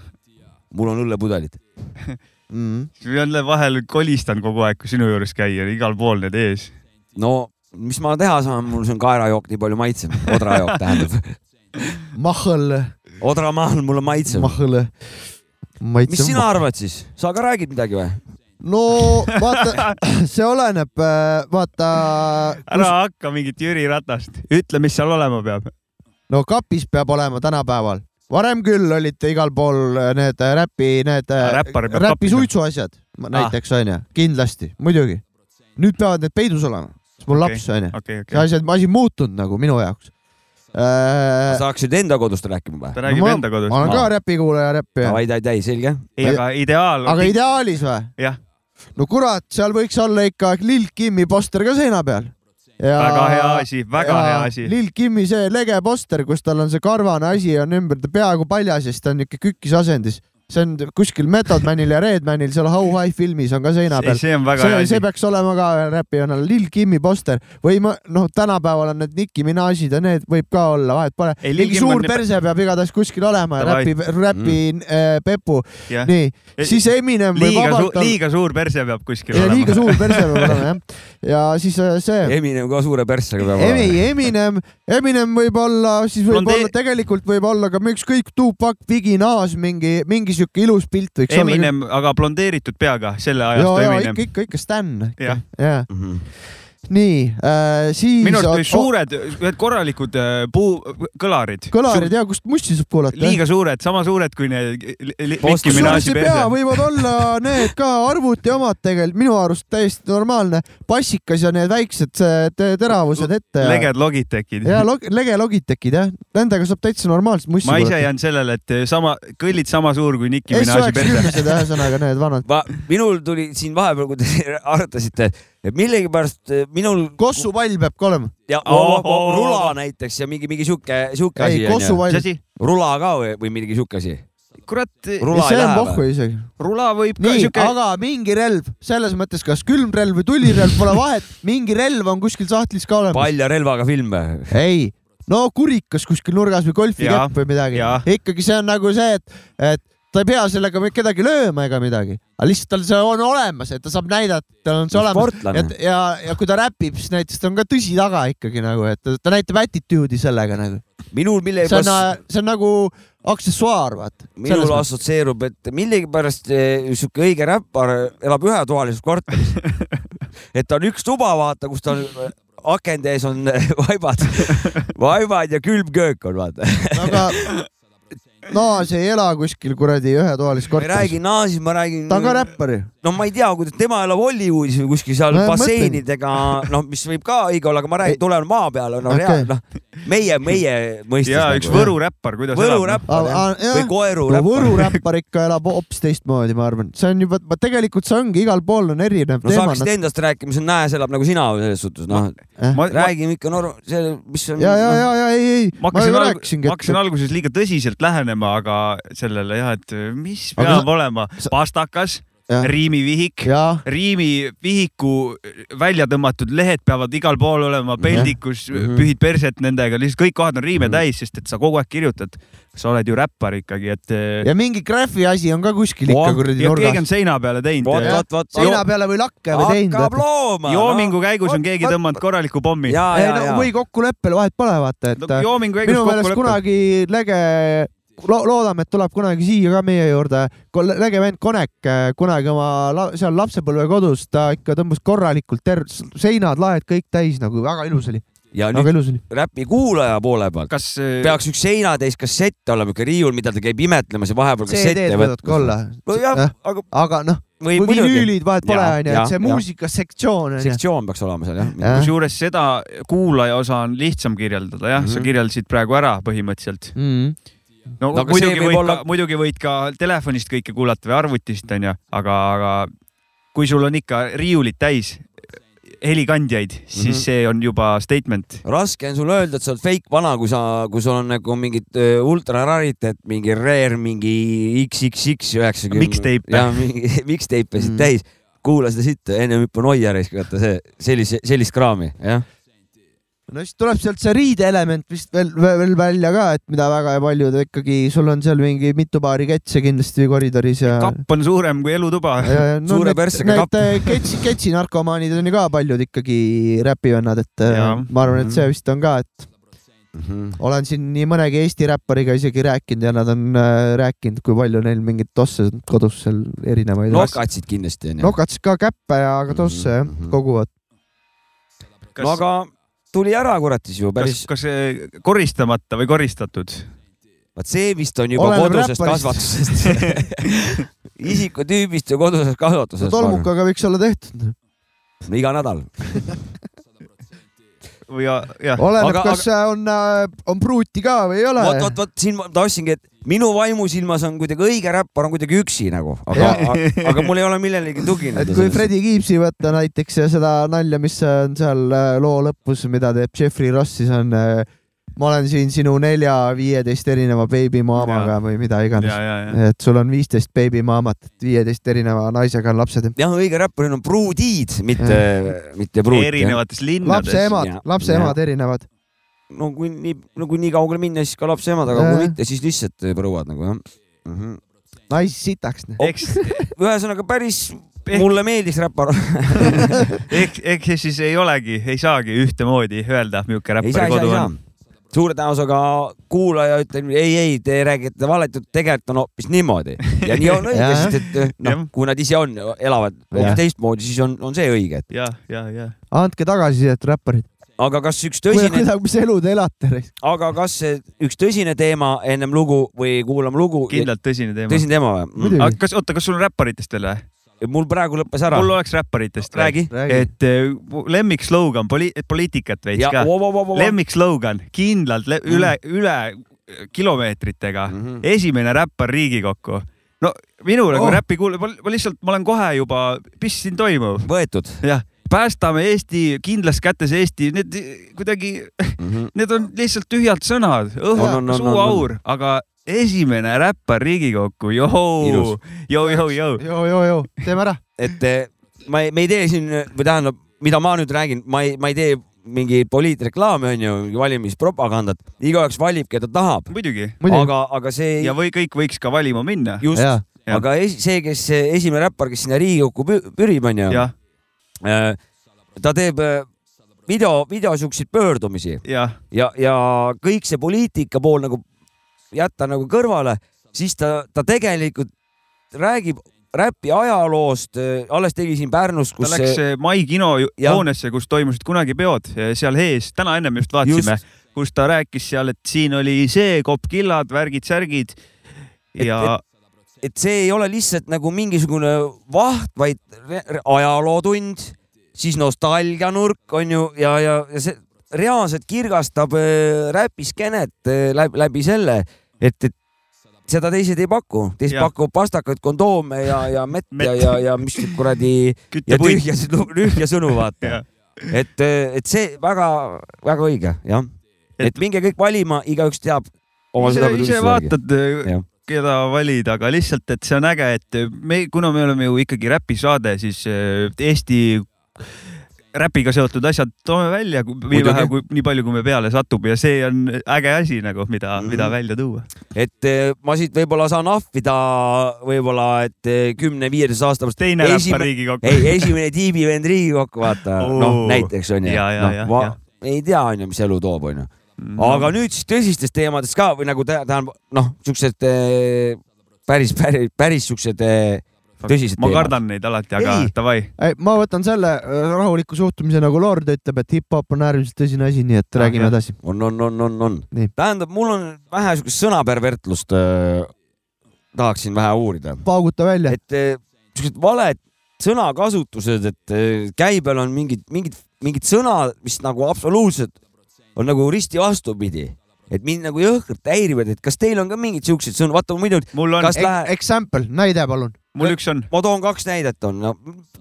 mul on õllepudelid. Mm. jälle vahel kolistan kogu aeg, kui sinu juures käia, igal pool need ees. no mis ma teha saan, mul see on kaerajook nii palju maitsem, odrajook tähendab. Mahõl, odramaal mul on maitsem. mahõl. mis sina arvad siis, sa ka räägid midagi või? no vaata, see oleneb, vaata. ära hakka mingit Jüri Ratast, ütle, mis seal olema peab. No kapis peab olema tänapäeval. varem küll olid igal pool need räpi, need peab räpi suitsuasjad näiteks onju, kindlasti, muidugi. nüüd peavad need peidus olema, sest mul Okei, laps onju. okei, see okei. asi, asi on muutunud nagu minu jaoks äh,. saaksid enda kodust rääkima või? ta räägib ma, enda kodust ma. olen ka räpikuulaja, räppija. davai, davai, selge. ei, aga ideaal. aga ideaalis või? jah, no kurat, seal võiks olla ikka Lil Kimi poster ka seina peal. Väga hea asi, väga hea asi. Lil Kimi see lege poster, kus tal on see karvane asi on ümber, ta peaaegu paljas ja siis ta on niuke kükkis asendis. See on kuskil Method Manil ja Redmanil seal How High filmis on ka seina peal. see on väga hea see, see peaks olema ka räpijana Lil Kimi poster või ma noh, tänapäeval on need Nicki Minajid ja need võib ka olla, vahet pole. Mingi suur on- perse peab igatahes kuskil olema ja räpi, räpi äh, pepu. nii, siis Eminem võib liiga suur, vabalt olla. liiga suur perse peab kuskil ja liiga olema. suur perse peab olema jah. ja siis äh, see. Eminem ka suure perssega peab Emi, olema. Eminem, Eminem võib olla, siis võib Blonde- olla, tegelikult võib olla ka ükskõik Tupac, Biggie, Nas, mingi, mingi siuke ilus pilt võiks Eminem, aga blondeeritud peaga, selle olla. ja Eminem ikka, ikka, Stan. Jah. jah, Mhm. Nii äh,, siis. minu arust olid suured, ühed korralikud äh, puu, kõlarid. kõlarid ja kust musti saab kuulata. liiga suured, sama suured kui need võivad olla need ka arvuti omad tegelikult, minu arust täiesti normaalne. passikas ja need väiksed teravused ette. leged Logitechid. ja log-, lege Logitechid jah, nendega saab täitsa normaalselt mussi ma ise jään sellele, et sama, kõllid sama suur kui Nicki Minaj'i perse. S9-kümnesed ühesõnaga need vanad. ma, minul tuli siin vahepeal, kui te arutasite, et millegipärast eh, minul. kossupall peab ka olema. ja Oo, oh, oh, rula näiteks ja mingi, mingi sihuke, sihuke ei, asi mis kossupall. rula ka või, või mingi sihuke asi? kurat, see ei on pohhu isegi. rula võib ka siuke, aga mingi relv, selles mõttes, kas külmrelv või tulirelv, pole vahet, mingi relv on kuskil sahtlis ka olemas. palja relvaga film või? ei, no kurikas kuskil nurgas või golfikepp või midagi ikkagi see on nagu see, et, et ta ei pea sellega kedagi lööma ega midagi, aga lihtsalt tal see on olemas, et ta saab näidata, et tal on see olemas. ja, ja, kui ta räpib, siis näiteks ta on ka tõsi taga ikkagi nagu, et ta, ta näitab attitude'i sellega nagu. minul see on millegipärast,, see on nagu aksessuaar, vaata. minul assotsieerub, et millegipärast eh, sihuke õige räppar elab ühetoalises korteris. et on üks tuba, vaata, kus ta on, akende ees on vaibad, vaibad ja külmköök on, vaata. aga Naas ei ela kuskil kuradi ühetoalises ma ei korteris räägi. Naasis, ma räägin. ta on ka räppar ju. no ma ei tea, kuidas tema elab Hollywoodis või kuskil seal No basseinidega, noh, mis võib ka õige olla, aga ma räägin, tulen maa peale, no okay. noh, meie, meie mõistes. ja üks Võru räppar, kuidas Võru elab. räppar jah, või Koeru no Võru räppar. räppar ikka elab hoopis teistmoodi, ma arvan, see on juba, tegelikult see ongi igal pool on erinev no sa teema. hakkasid endast rääkima, see on Nääs elab nagu sina selles suhtes, noh, ma, ma, räägime ikka norm-, see, mis on. ja, ja, ja, ja ei, ei, ma ju rääkisingi, ma hakkasin alguses liiga tõsiselt lähenema, aga sellele jah, et mis Aga peab sa- olema sa- pastakas. riimivihik, riimivihiku välja tõmmatud lehed peavad igal pool olema peldikus Mhm. pühid perset nendega, lihtsalt kõik kohad on riime Mhm. täis, sest et sa kogu aeg kirjutad. sa oled ju räppar ikkagi, et ja mingi graffi asi on ka kuskil ikka kuradi ja keegi on nurgas. seina peale teinud seina peale või lakke või teinud hakkab. looma. joomingu käigus on keegi tõmmanud korraliku pommi. või kokkuleppel vahet pole, vaata, et käigus minu meelest kunagi lege lo,, loodame, et tuleb kunagi siia ka meie juurde. lege vend Konek äh, kunagi oma la, seal lapsepõlvekodus, ta ikka tõmbas korralikult ter-, seinad, laed kõik täis nagu väga ilus oli, ja väga nüüd räpi kuulaja poole pealt kas peaks üks seinatäis kassett olema, niisugune riiul, mida ta käib imetlemas ja vahepeal kassette olla. nojah, aga aga noh, või vinüülid vahet pole, onju, et see muusikasektsioon sektsioon peaks olema seal jah. kusjuures seda kuulaja osa on lihtsam kirjeldada, jah mm, -hmm. sa Mhm. kirjeldasid praegu ära põhimõtteliselt. Mm. No, No muidugi võib võid olla- ka, muidugi võid ka telefonist kõike kuulata või arvutist onju, aga, aga kui sul on ikka riiulid täis helikandjaid, siis Mhm. see on juba statement. raske on sulle öelda, et sa oled fake vana, kui sa, kui sul on nagu mingid äh, ultra raritet, mingi rare, mingi XXX üheksakümmend. Mixtape. ja mingi mixtape'e siit Mm. täis. kuula seda sitta, ennem hüppa noia risk, vaata see, sellise, sellist kraami, jah. No siis tuleb sealt see riideelement vist veel, veel välja ka, et mida väga paljud ikkagi, sul on seal mingi mitu paari ketse kindlasti koridoris ja. kapp on suurem kui elutuba. no, Suure perssega kapp. Need ketsi, ketsi narkomaanid on ju ka paljud ikkagi räpivennad, et äh, Jaa. ma arvan, et see vist on ka, et Mhm. olen siin nii mõnegi Eesti räppariga isegi rääkinud ja nad on äh, rääkinud, kui palju neil mingeid tosse kodus seal erinevaid. nokatsid kindlasti onju. nokats ka käppe ja ka tosse jah Mhm. koguvad. no aga tuli ära kurat siis ju päris,, kas koristamata või koristatud? vaat see vist on juba Oleneb kodusest räpparist. kasvatusest. isikutüübist ja kodusest kasvatusest. tolmukaga võiks olla tehtud. no iga nädal. või ja- jah, oleneb Aga-, kas aga... on, on pruuti ka või ei ole. vot, vot, vot siin ma tahtsingi, et minu vaimusilmas on kuidagi õige räppar on kuidagi üksi nagu, aga aga mul ei ole millelegi tugineda. et kui Fredi Gibbsi võtta näiteks ja seda nalja, mis on seal äh, loo lõpus, mida teeb Jeffrey Ross, siis on äh, ma olen siin sinu nelja-viieteist erineva beebimaamaga või mida iganes. et sul on viisteist beebimaamat, et viieteist erineva naisega on lapsed. jah, õige räppar on pruudiid, mitte, mitte pruut. erinevates linnades. lapse emad lapse emad erinevad. No kui nii, no kui nii kaugele minna, siis ka lapse emad, aga kui mitte, siis lihtsalt prouad nagu jah mm. -hmm. naisi sitaks. eks, ühesõnaga päris mulle meeldis räppar. ehk, ehk siis ei olegi, ei saagi ühtemoodi öelda, milline räppari kodu on.. suure tõenäosusega kuulaja ütleb ei, ei, te räägite valet, tegelikult on hoopis niimoodi ja nii on õige, sest et noh Jah., kui nad ise on, elavad hoopis teistmoodi, siis on, on see õige, et ja, ja, ja. andke tagasisidet, räpparid. Aga kas üks tõsine, mis elu te elate? aga kas see üks tõsine teema ennem lugu või kuulame lugu? kindlalt tõsine teema. tõsine teema või? Muidugi. aga kas, oota, kas sul on räpparitest veel või? mul praegu lõppes ära. mul oleks räpparitest. räägi. et eh, lemmikslogan, poli-, poliitikat veits ja ka. lemmik. lemmikslogan, kindlalt le, üle mm., üle kilomeetritega mm. -hmm. esimene räppar Riigikokku. no minul nagu Oh. oh. räpi kuulab, ma lihtsalt, ma olen kohe juba, mis siin toimub, võetud jah, päästame Eesti, kindlas kätes Eesti, need kuidagi, mm. -hmm. need on lihtsalt tühjad sõnad, on, suuaur, aga esimene räppar Riigikokku, johoo joo, joo, joo. joo, joo, joo, teeme ära. et eh, ma ei, me ei tee siin või tähendab, mida ma nüüd räägin, ma ei, ma ei tee mingi poliitreklaami onju, valimispropagandat, igaüks valib, keda tahab, muidugi. aga, aga see ja või kõik võiks ka valima minna. just, aga see, kes esimene räppar, kes sinna Riigikokku pü- pürib onju, jah, ta teeb äh, video, video siukseid pöördumisi. Jah, ja, ja kõik see poliitika pool nagu jätta nagu kõrvale, siis ta, ta tegelikult räägib räpi ajaloost, alles tegi siin Pärnus, ta kus läks eh, Mai kino hoonesse, kus toimusid kunagi peod seal ees, täna ennem just vaatasime, kus ta rääkis seal, et siin oli see kopp killad, värgid-särgid ja et see ei ole lihtsalt nagu mingisugune vaht, vaid ajalootund, siis nostalgianurk on ju ja, ja, ja see reaalselt kirgastab äh, räpiskenet äh, läbi, läbi selle, et, et seda teised ei paku, teised pakuvad pastakaid, kondoome ja, ja mett, Mett. ja, ja, ja mis kuradi ja tühja, tühja sõnu vaata. et, et see väga-väga õige jah, et Et- minge kõik valima, igaüks teab oma ise, ise südametunnistuse järgi. vaatad Jah., keda valida, aga lihtsalt, et see on äge, et me, kuna me oleme ju ikkagi räpisaade, siis eh, Eesti räpiga seotud asjad toome välja, nii vähe kui, nii palju, kui me peale satub ja see on äge asi nagu, mida mm. -hmm. mida välja tuua. et eh, ma siit võib-olla saan ahvida võib-olla, et kümne-viieteist aasta pärast teine räppar Esimene- Riigikokku. ei, esimene tiibivend Riigikokku, vaata Oo. noh, näiteks onju Ja, ja, ja, no, ei tea onju, mis elu toob onju. Aga nüüd siis tõsistest teemadest ka või nagu tä- tähendab noh, siuksed eh, päris, päris, päris siuksed eh, tõsised ma teemad. kardan neid alati, aga Ei. davai. ma võtan selle äh, rahuliku suhtumise, nagu Lord ütleb, et hip-hop on äärmiselt tõsine asi, nii et Ah, räägime edasi. on, on, on, on, on tähendab, mul on vähe siukest sõnapervertlust äh, tahaksin vähe uurida, pauguta välja. et eh, siuksed valed sõnakasutused, et eh, käibel on mingid, mingid, mingid sõnad, mis nagu absoluutselt on nagu risti vastupidi et mind nagu jõhkralt häirivad, et kas teil on ka mingeid siukseid sõnu, vaata muidu mul on kas, lähe- Example, näide palun. mul üks on. ma toon kaks näidet on no,,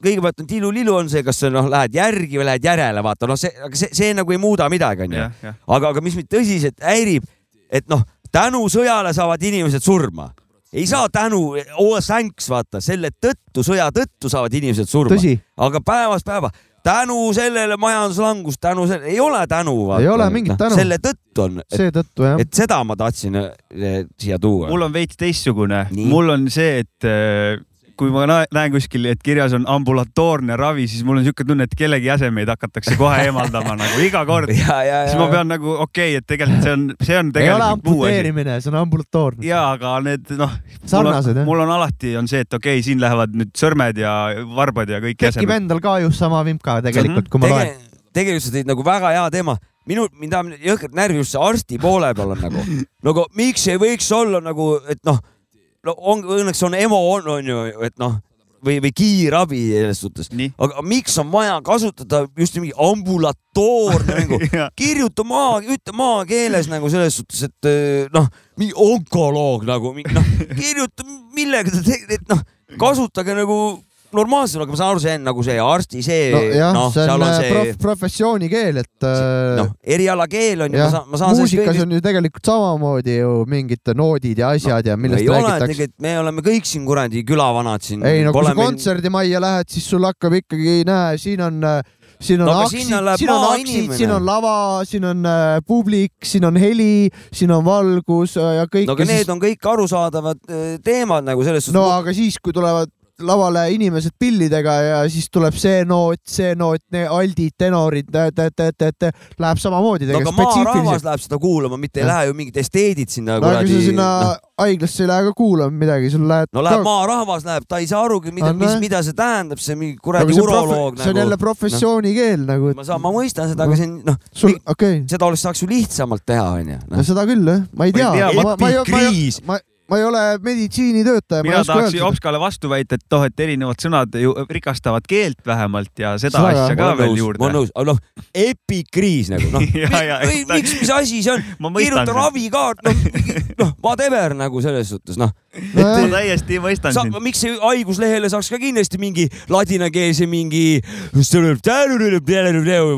kõigepealt on tilulilu on see, kas sa noh, lähed järgi või lähed järele, vaata noh, see, aga see, see nagu ei muuda midagi, onju. aga, aga mis mind tõsiselt häirib, et noh, tänu sõjale saavad inimesed surma. ei saa tänu, oh thanks, vaata selle tõttu, sõja tõttu saavad inimesed surma. aga päevast päeva, tänu sellele majanduslangus, tänu sellele, ei ole tänu. Ei ole mingit tänu. selle tõttu on, seetõttu jah. et seda ma tahtsin eh, siia tuua. mul on veits teistsugune, mul on see, et äh, kui ma nä- näen kuskil, et kirjas on ambulatoorne ravi, siis mul on niisugune tunne, et kellegi jäsemeid hakatakse kohe eemaldama nagu iga kord. ja, ja, siis ma pean nagu okei okay,, et tegelikult see on, see on ei ole tegelikult muu asi. amputeerimine, see on ambulatoorne. ja aga need noh, Sarnased, jah. mul on alati on see, et okei okay,, siin lähevad nüüd sõrmed ja varbad ja kõik tekib endal ka just sama vimka tegelikult, kui ma loen. Tege, tegelikult sa tõid nagu väga hea teema. minu, mind ajab jõhkralt närvi just see arsti poole peal on nagu, nagu miks ei võiks olla nagu, et noh, no on, õnneks on EMO on, on ju, et noh, või, või kiirabi selles suhtes. aga miks on vaja kasutada just mingi ambulatoorne nagu, kirjuta maa, ütle maakeeles nagu selles suhtes, et eh, noh, mingi onkoloog nagu, noh, kirjuta, millega ta teeb, et noh, kasutage nagu normaalselt, aga ma saan aru, see on nagu see arsti see, nojah noh, see on on äh, see prof, professiooni keel, et äh, noh, erialakeel on ju, ma saan, ma saan muusikas kõigest on ju tegelikult samamoodi ju mingid noodid ja asjad ja millest ole, räägitakse. me oleme kõik siin kuradi külavanad siin. ei no kui sa kontserdimajja lähed, siis sul hakkab ikkagi, näe, siin on, siin on No aksid siin on aksid, siin on lava, siin on äh, publik, siin on heli, siin on valgus äh, ja kõik. no aga need on kõik arusaadavad eh, teemad nagu selles suhtes no aga siis, kui tulevad lavale inimesed pillidega ja siis tuleb see noot, see noot, aldid, tenorid, läheb samamoodi no aga maarahvas läheb seda kuulama, mitte ei Jah. lähe ju mingid esteedid sinna no aga kuradi sa sinna noh, haiglasse ei lähe ka kuulama midagi, sul lähed no läheb maarahvas läheb, ta ei saa arugi, mida, mis mida see tähendab, see mingi kuradi see, on profe- uroloog see on jälle nagu. professiooni keel nagu, ma saan, ma mõistan seda, aga see on noh, sul, okei okay., seda oleks, saaks ju lihtsamalt teha, onju. no seda küll jah, ma ei tea Ma ei tea,, ma, ei- ole meditsiinitöötaja, mina ei oska tahaksin öelda. Opskale vastu väita, et noh, et erinevad sõnad ju rikastavad keelt vähemalt ja seda Seda asja ka veel nõus, ma juurde olen. nõus, aga noh, epikriis nagu noh, ja, miks, mis asi see on, ma mõistan kirjuta. ravikaart, noh, noh, whatever nagu selles suhtes, noh. ma täiesti mõistan sa sind., miks see haiguslehele saaks ka kindlasti mingi ladinakeelse mingi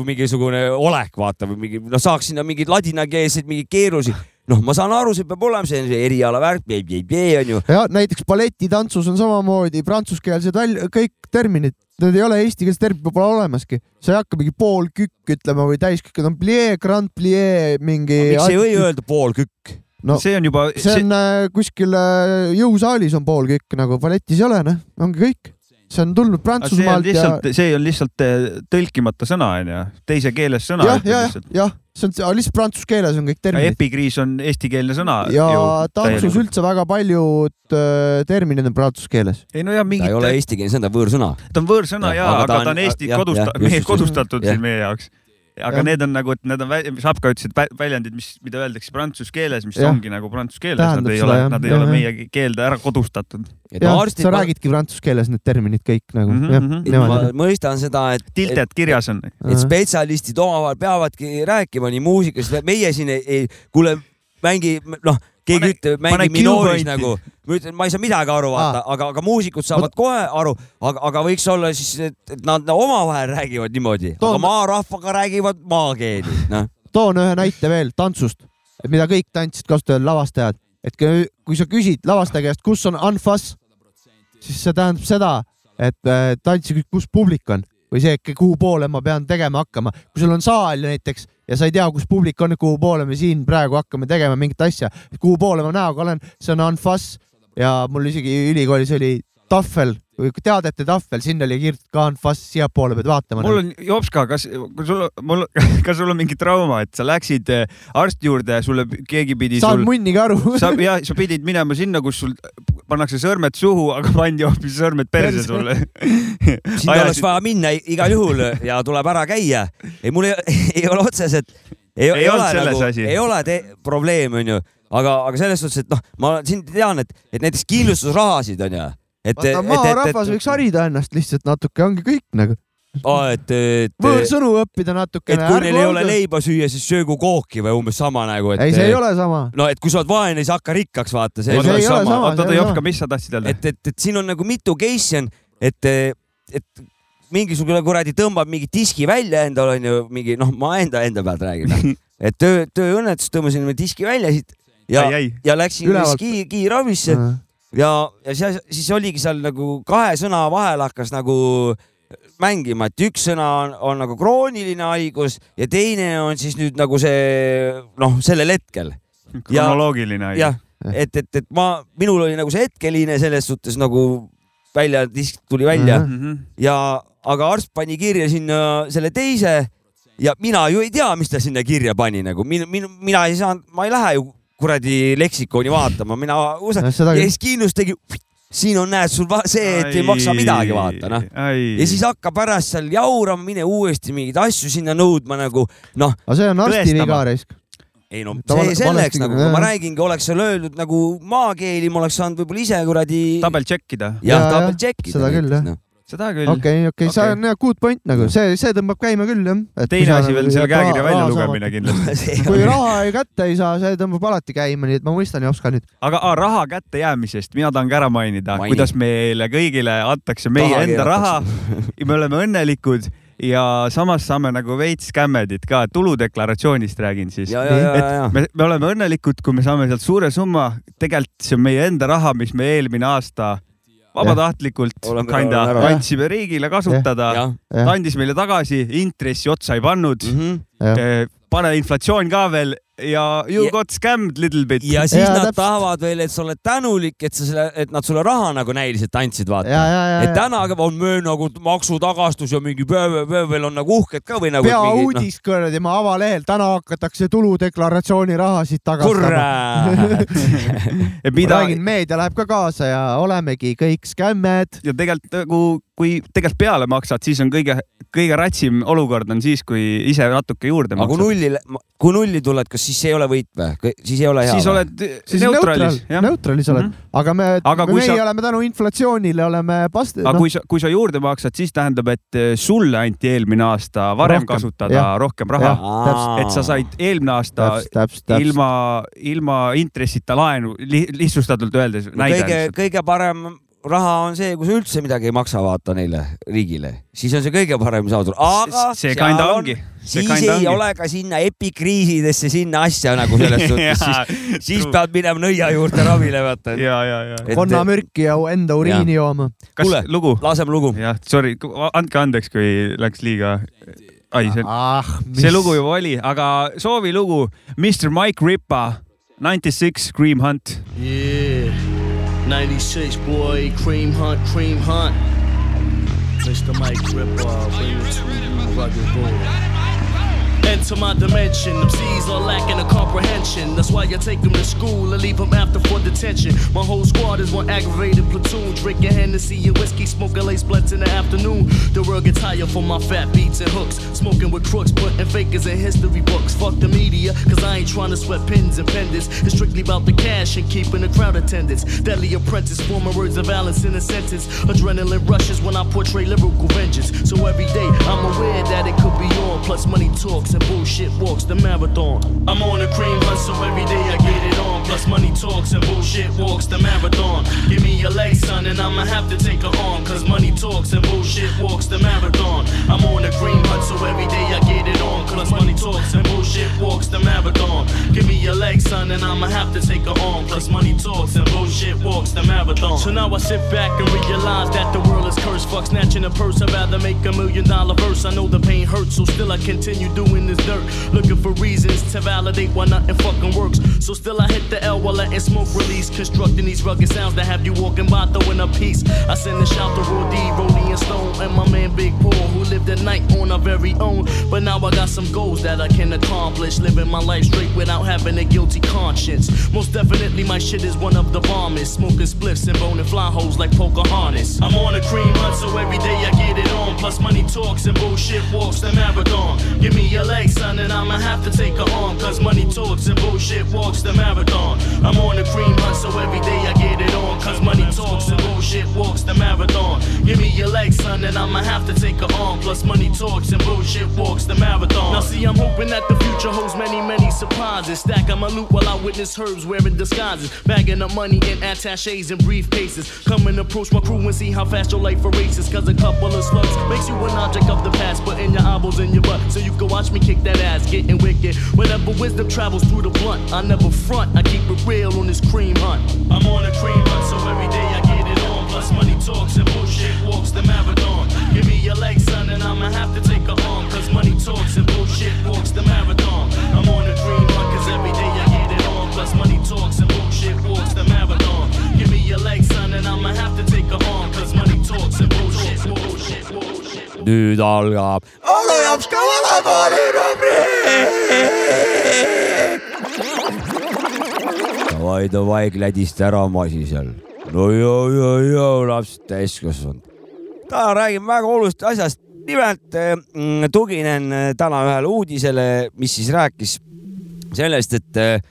mingisugune olek vaata või mingi noh, saaks sinna mingeid ladinakeelseid mingeid keerusi. noh, ma saan aru, see peab olema, see on see eriala värk, onju. ja näiteks balletitantsus on samamoodi prantsuskeelsed välja, kõik terminid, need ei ole eestikeelsed terminid, pole olemaski. sa ei hakka mingi poolkükk ütlema või täiskükk, on pliee, grand pliee, mingi. miks ei või öelda poolkükk? no see on juba, see on äh, kuskil äh, jõusaalis on poolkükk nagu balletis ei ole noh, ongi kõik. see on tulnud see Prantsusmaalt ja see on lihtsalt eh, tõlkimata sõna onju, teise keeles sõna. jah, jah, jah, see on lihtsalt prantsuse keeles on kõik terminid. epikriis on eestikeelne sõna. ja tantsus. üldse väga paljud äh, terminid on prantsuse keeles. ei no ja ta mingid ei, ole eestikeelne sõna, ta on võõrsõna. ta on võõrsõna Jah, ja, aga ta ta on- Eesti just, meie kodustatud siin meie jaoks. Aga Jah. need on nagu, et need on, mis Apka ütles, et vä- väljendid, mis, mida öeldakse prantsuse keeles, mis Jah. ongi nagu prantsuse keeles, nad ei seda, ole nad ei Jah, ole meie keelde ära kodustatud. jah, sa räägidki prantsuse keeles need terminid kõik nagu jah mhm. nemad ma jah. mõistan seda, et, et, tilted kirjas on. et spetsialistid omavahel peavadki rääkima nii muusikast, meie siin ei, ei, kuule, mängi, noh, keegi ütleb, mängi minooris nagu, ma ütlen, ma ei saa midagi aru, vaata, aga, aga muusikud saavad kohe aru, aga, aga võiks olla siis, et, nad omavahel räägivad niimoodi, aga Toon- maarahvaga räägivad maakeeli, noh. toon ühe näite veel tantsust, et mida kõik tantsid kasutavad lavastajad, et kui sa küsid lavastaja käest, kus on anfass, siis see tähendab seda, et äh, küsib, kus publik on või see, kuhu poole ma pean tegema hakkama. kui sul on saal näiteks ja sa ei tea, kus publik on, kuhu poole me siin praegu hakkame tegema mingit asja, kuhu poole ma näoga olen, see on anfass ja mul isegi ülikoolis oli tahvel teadete tahvel, sinna oli kirjutatud ka anfass, siiapoole pead vaatama. mul on, Jopska, kas, kas sul, mul, kas sul on mingi trauma, et sa läksid eh, arsti juurde, sulle keegi pidi saan sul, munnigi aru. sa ja sa pidid minema sinna, kus sul pannakse sõrmed suhu, aga pandi hoopis sõrmed perse sulle. sinna oleks vaja minna igal juhul ja tuleb ära käia. ei, mul ei, ei ole otseselt, ei, Ei ei ole nagu, ei ole te- probleem, onju, aga, aga selles suhtes, et noh, ma siin tean, et, et näiteks kindlustusrahasid onju, et, vaata, maarahvas võiks harida ennast lihtsalt natuke, ongi kõik nagu. Et, et, võõrsõnu õppida natukene. et kui neil ei ole leiba süüa, siis söögu kooki või umbes sama nagu, et. ei, see ei ole sama. no et kui sa oled vaene, siis hakka rikkaks, vaata. Ei, see ei ole sama. oota, Jopka, mis sa tahtsid öelda? et, et, et siin on nagu mitu case'i on, et, et mingisugune kuradi tõmbab mingi diski välja endal onju, mingi noh, ma enda, enda pealt räägin. et töö, tööõnnetus tõmbasin diski välja siit ja, ja läksin Ülevalt. ki, kiiravisse ja, ja siis, siis oligi seal nagu kahe sõna vahel hakkas nagu mängima, et üks sõna on, on nagu krooniline haigus ja teine on siis nüüd nagu see noh, sellel hetkel. Kronoloogiline jah, et, et, et ma, minul oli nagu see hetkeline selles suhtes nagu välja, disk tuli välja. Mhm. Mhm. ja, aga arst pani kirja sinna selle teise ja mina ju ei tea, mis ta sinna kirja pani nagu, mina, mina, mina ei saanud, ma ei lähe ju kuradi leksikoni vaatama, mina usun, seda ja siis Kiinus tegi, siin on, näed, sul see, et ei maksa midagi vaata, noh. ja siis hakka pärast seal jaurama, mine uuesti mingeid asju sinna nõudma nagu noh, aga see on arsti viga raisk. ei no see selleks valesti- nagu, kui ma räägingi, oleks seal öeldud nagu maakeeli, ma oleks saanud võib-olla ise kuradi. tabel checkida, jah, Jaa, tabel checkida. seda küll, jah. Seda küll. okei, okei, see Okei. on jah good point nagu, see, see tõmbab käima küll jah. teine asi veel selle käekirja väljalugemine kindlasti. kui raha ei kätte ei saa, see tõmbab alati käima, nii et ma mõistan Jopska nüüd. aga ah, raha kättejäämisest mina tahan ka ära mainida, Maini. kuidas meile kõigile antakse meie Taha enda raha ja me oleme õnnelikud ja samas saame nagu veits skämmedit ka, tuludeklaratsioonist räägin siis. ja, ja, ja, ja. me, me oleme õnnelikud, kui me saame sealt suure summa, tegelikult see on meie enda raha, mis me eelmine aasta vabatahtlikult kinda andsime riigile kasutada. ta andis meile tagasi, intressi otsa ei pannud. Mhm. pane inflatsioon ka veel ja you Ja- got scammed little bit. ja siis Jaa, nad täpselt. tahavad veel, et sa oled tänulik, et sa selle, et nad sulle raha nagu näiliselt andsid, ja, vaata. ja, ja, et ja täna on möö nagu maksutagastus ja mingi pöö, pöö veel on nagu uhked ka või nagu. peauudis kuradi, ma avalehel, täna hakatakse tuludeklaratsiooni rahasid tagastama. mida räägin, meedia läheb ka kaasa ja olemegi kõik skämmed. ja tegelikult nagu, kui tegelikult peale maksad, siis on kõige, kõige ratsim olukord on siis, kui ise natuke juurde aga kui maksad. nulli, kui nulli tuled, kas siis ei ole võit või? siis ei ole hea siis või? oled siis neutralis, jah. neutralis oled, aga me, Aga meie sa- oleme tänu inflatsioonile oleme past-. aga kui sa, kui sa juurde maksad, siis tähendab, et eh, sulle anti eelmine aasta varem Rohkem, kasutada jah. rohkem raha, et sa said eelmine aasta täpselt, täpselt, täpselt. ilma, ilma intressita laenu li,, lihtsustatult öeldes no, kõige, kõige parem raha on see, kui sa üldse midagi ei maksa, vaata neile riigile, siis on see kõige parem saadud, aga see seal kinda on- ongi, see siis ei ongi. ole ka sinna epikriisidesse sinna asja nagu selles suhtes, siis, siis pead minema nõia juurde ravile, vaata. ja, ja, ja. konnamürki ja enda uriini jooma. kas Kuule. lugu? laseme lugu. jah, sorry, andke andeks, kui läks liiga. ai, see, ah, see lugu juba oli, aga soovilugu Mr Mike Ripa, Ninety Six Cream Hunt. Yeah, 96 boy, cream hunt, cream hunt. Mr. Mike Ripper, bring it to you, rugged boy. Enter my dimension. Them C's are lacking a comprehension. That's why I take them to school and leave them after for detention. My whole squad is one aggravated platoon. Drinking Hennessy and whiskey, smoking lace blunts in the afternoon. The world gets tired for my fat beats and hooks. Smoking with crooks, putting fakers in history books. Fuck the media, cause I ain't trying to sweat pins and pendants. It's strictly about the cash and keeping the crowd attendance. Deadly apprentice, forming words of balance in a sentence. Adrenaline rushes when I portray lyrical vengeance. So every day I'm aware that it could be on. Plus money talks and bullshit walks the marathon. I'm on a cream hunt, so every day I get it on. Plus money talks and bullshit walks the marathon. Give me your leg, son, and I'ma have to take her on. Cause money talks and bullshit walks the marathon. I'm on a cream hunt, so every day I get it on. Plus money talks and bullshit walks the marathon. Give me your leg, son, and I'ma have to take her on. Plus money talks and bullshit walks the marathon. So now I sit back and realize that the world is cursed. Fuck snatching a purse, I'd rather make a million dollar verse. I know the pain hurts, so still I continue doing this dirt. Looking for reasons to validate why nothing fucking works. So still I hit the L while letting smoke release. Constructing these rugged sounds that have you walking by throwing a piece. I send a shout to Raw D, and Stone, and my man Big Paul, who lived at night on our very own. But now I got some goals that I can accomplish. Living my life straight without having a guilty conscience. Most definitely my shit is one of the bombest. Smoking spliffs and boning fly holes like Pocahontas. I'm on a cream hunt, so every day I get it on. Plus money talks and bullshit walks the marathon. Give me leg, son, and I'ma have to take her on. Cause money talks and bullshit walks the marathon. I'm on a cream hunt, so every day I get it on. Cause money talks and bullshit walks the marathon. Give me your leg, son, and I'ma have to take her on. Plus money talks and bullshit walks the marathon. Now see, I'm hoping that the future holds many, many surprises. Stack on my loot while I witness herbs wearing disguises. Bagging up money in attaches and briefcases. Come and approach my crew and see how fast your life erases. Cause a couple of slugs makes you an object of the past. Putting your eyeballs in your butt so you can watch me kick that ass. Getting wicked. Whenever wisdom travels through the blunt, I never front. I keep it real on this cream hunt. I'm on a cream hunt, so every day I Plus money talks and bullshit walks the marathon. Give me your leg, son, and I'ma have to take her on. Cause money talks and bullshit walks the marathon. I'm on a dream hunt, cause every day I get it on. Plus money talks and bullshit walks the marathon. Give me your leg, son, and I'ma have to take her on. Cause money talks and bullshit, bullshit, bullshit. nüüd algab Olu jaoks ka vanakooli rubriik. davai, davai, klädista ära masi seal. No joo, joo, joo, laps täiskasvanud. täna räägime väga olulisest asjast. nimelt mm, tuginen äh, täna ühele uudisele, mis siis rääkis sellest, et äh,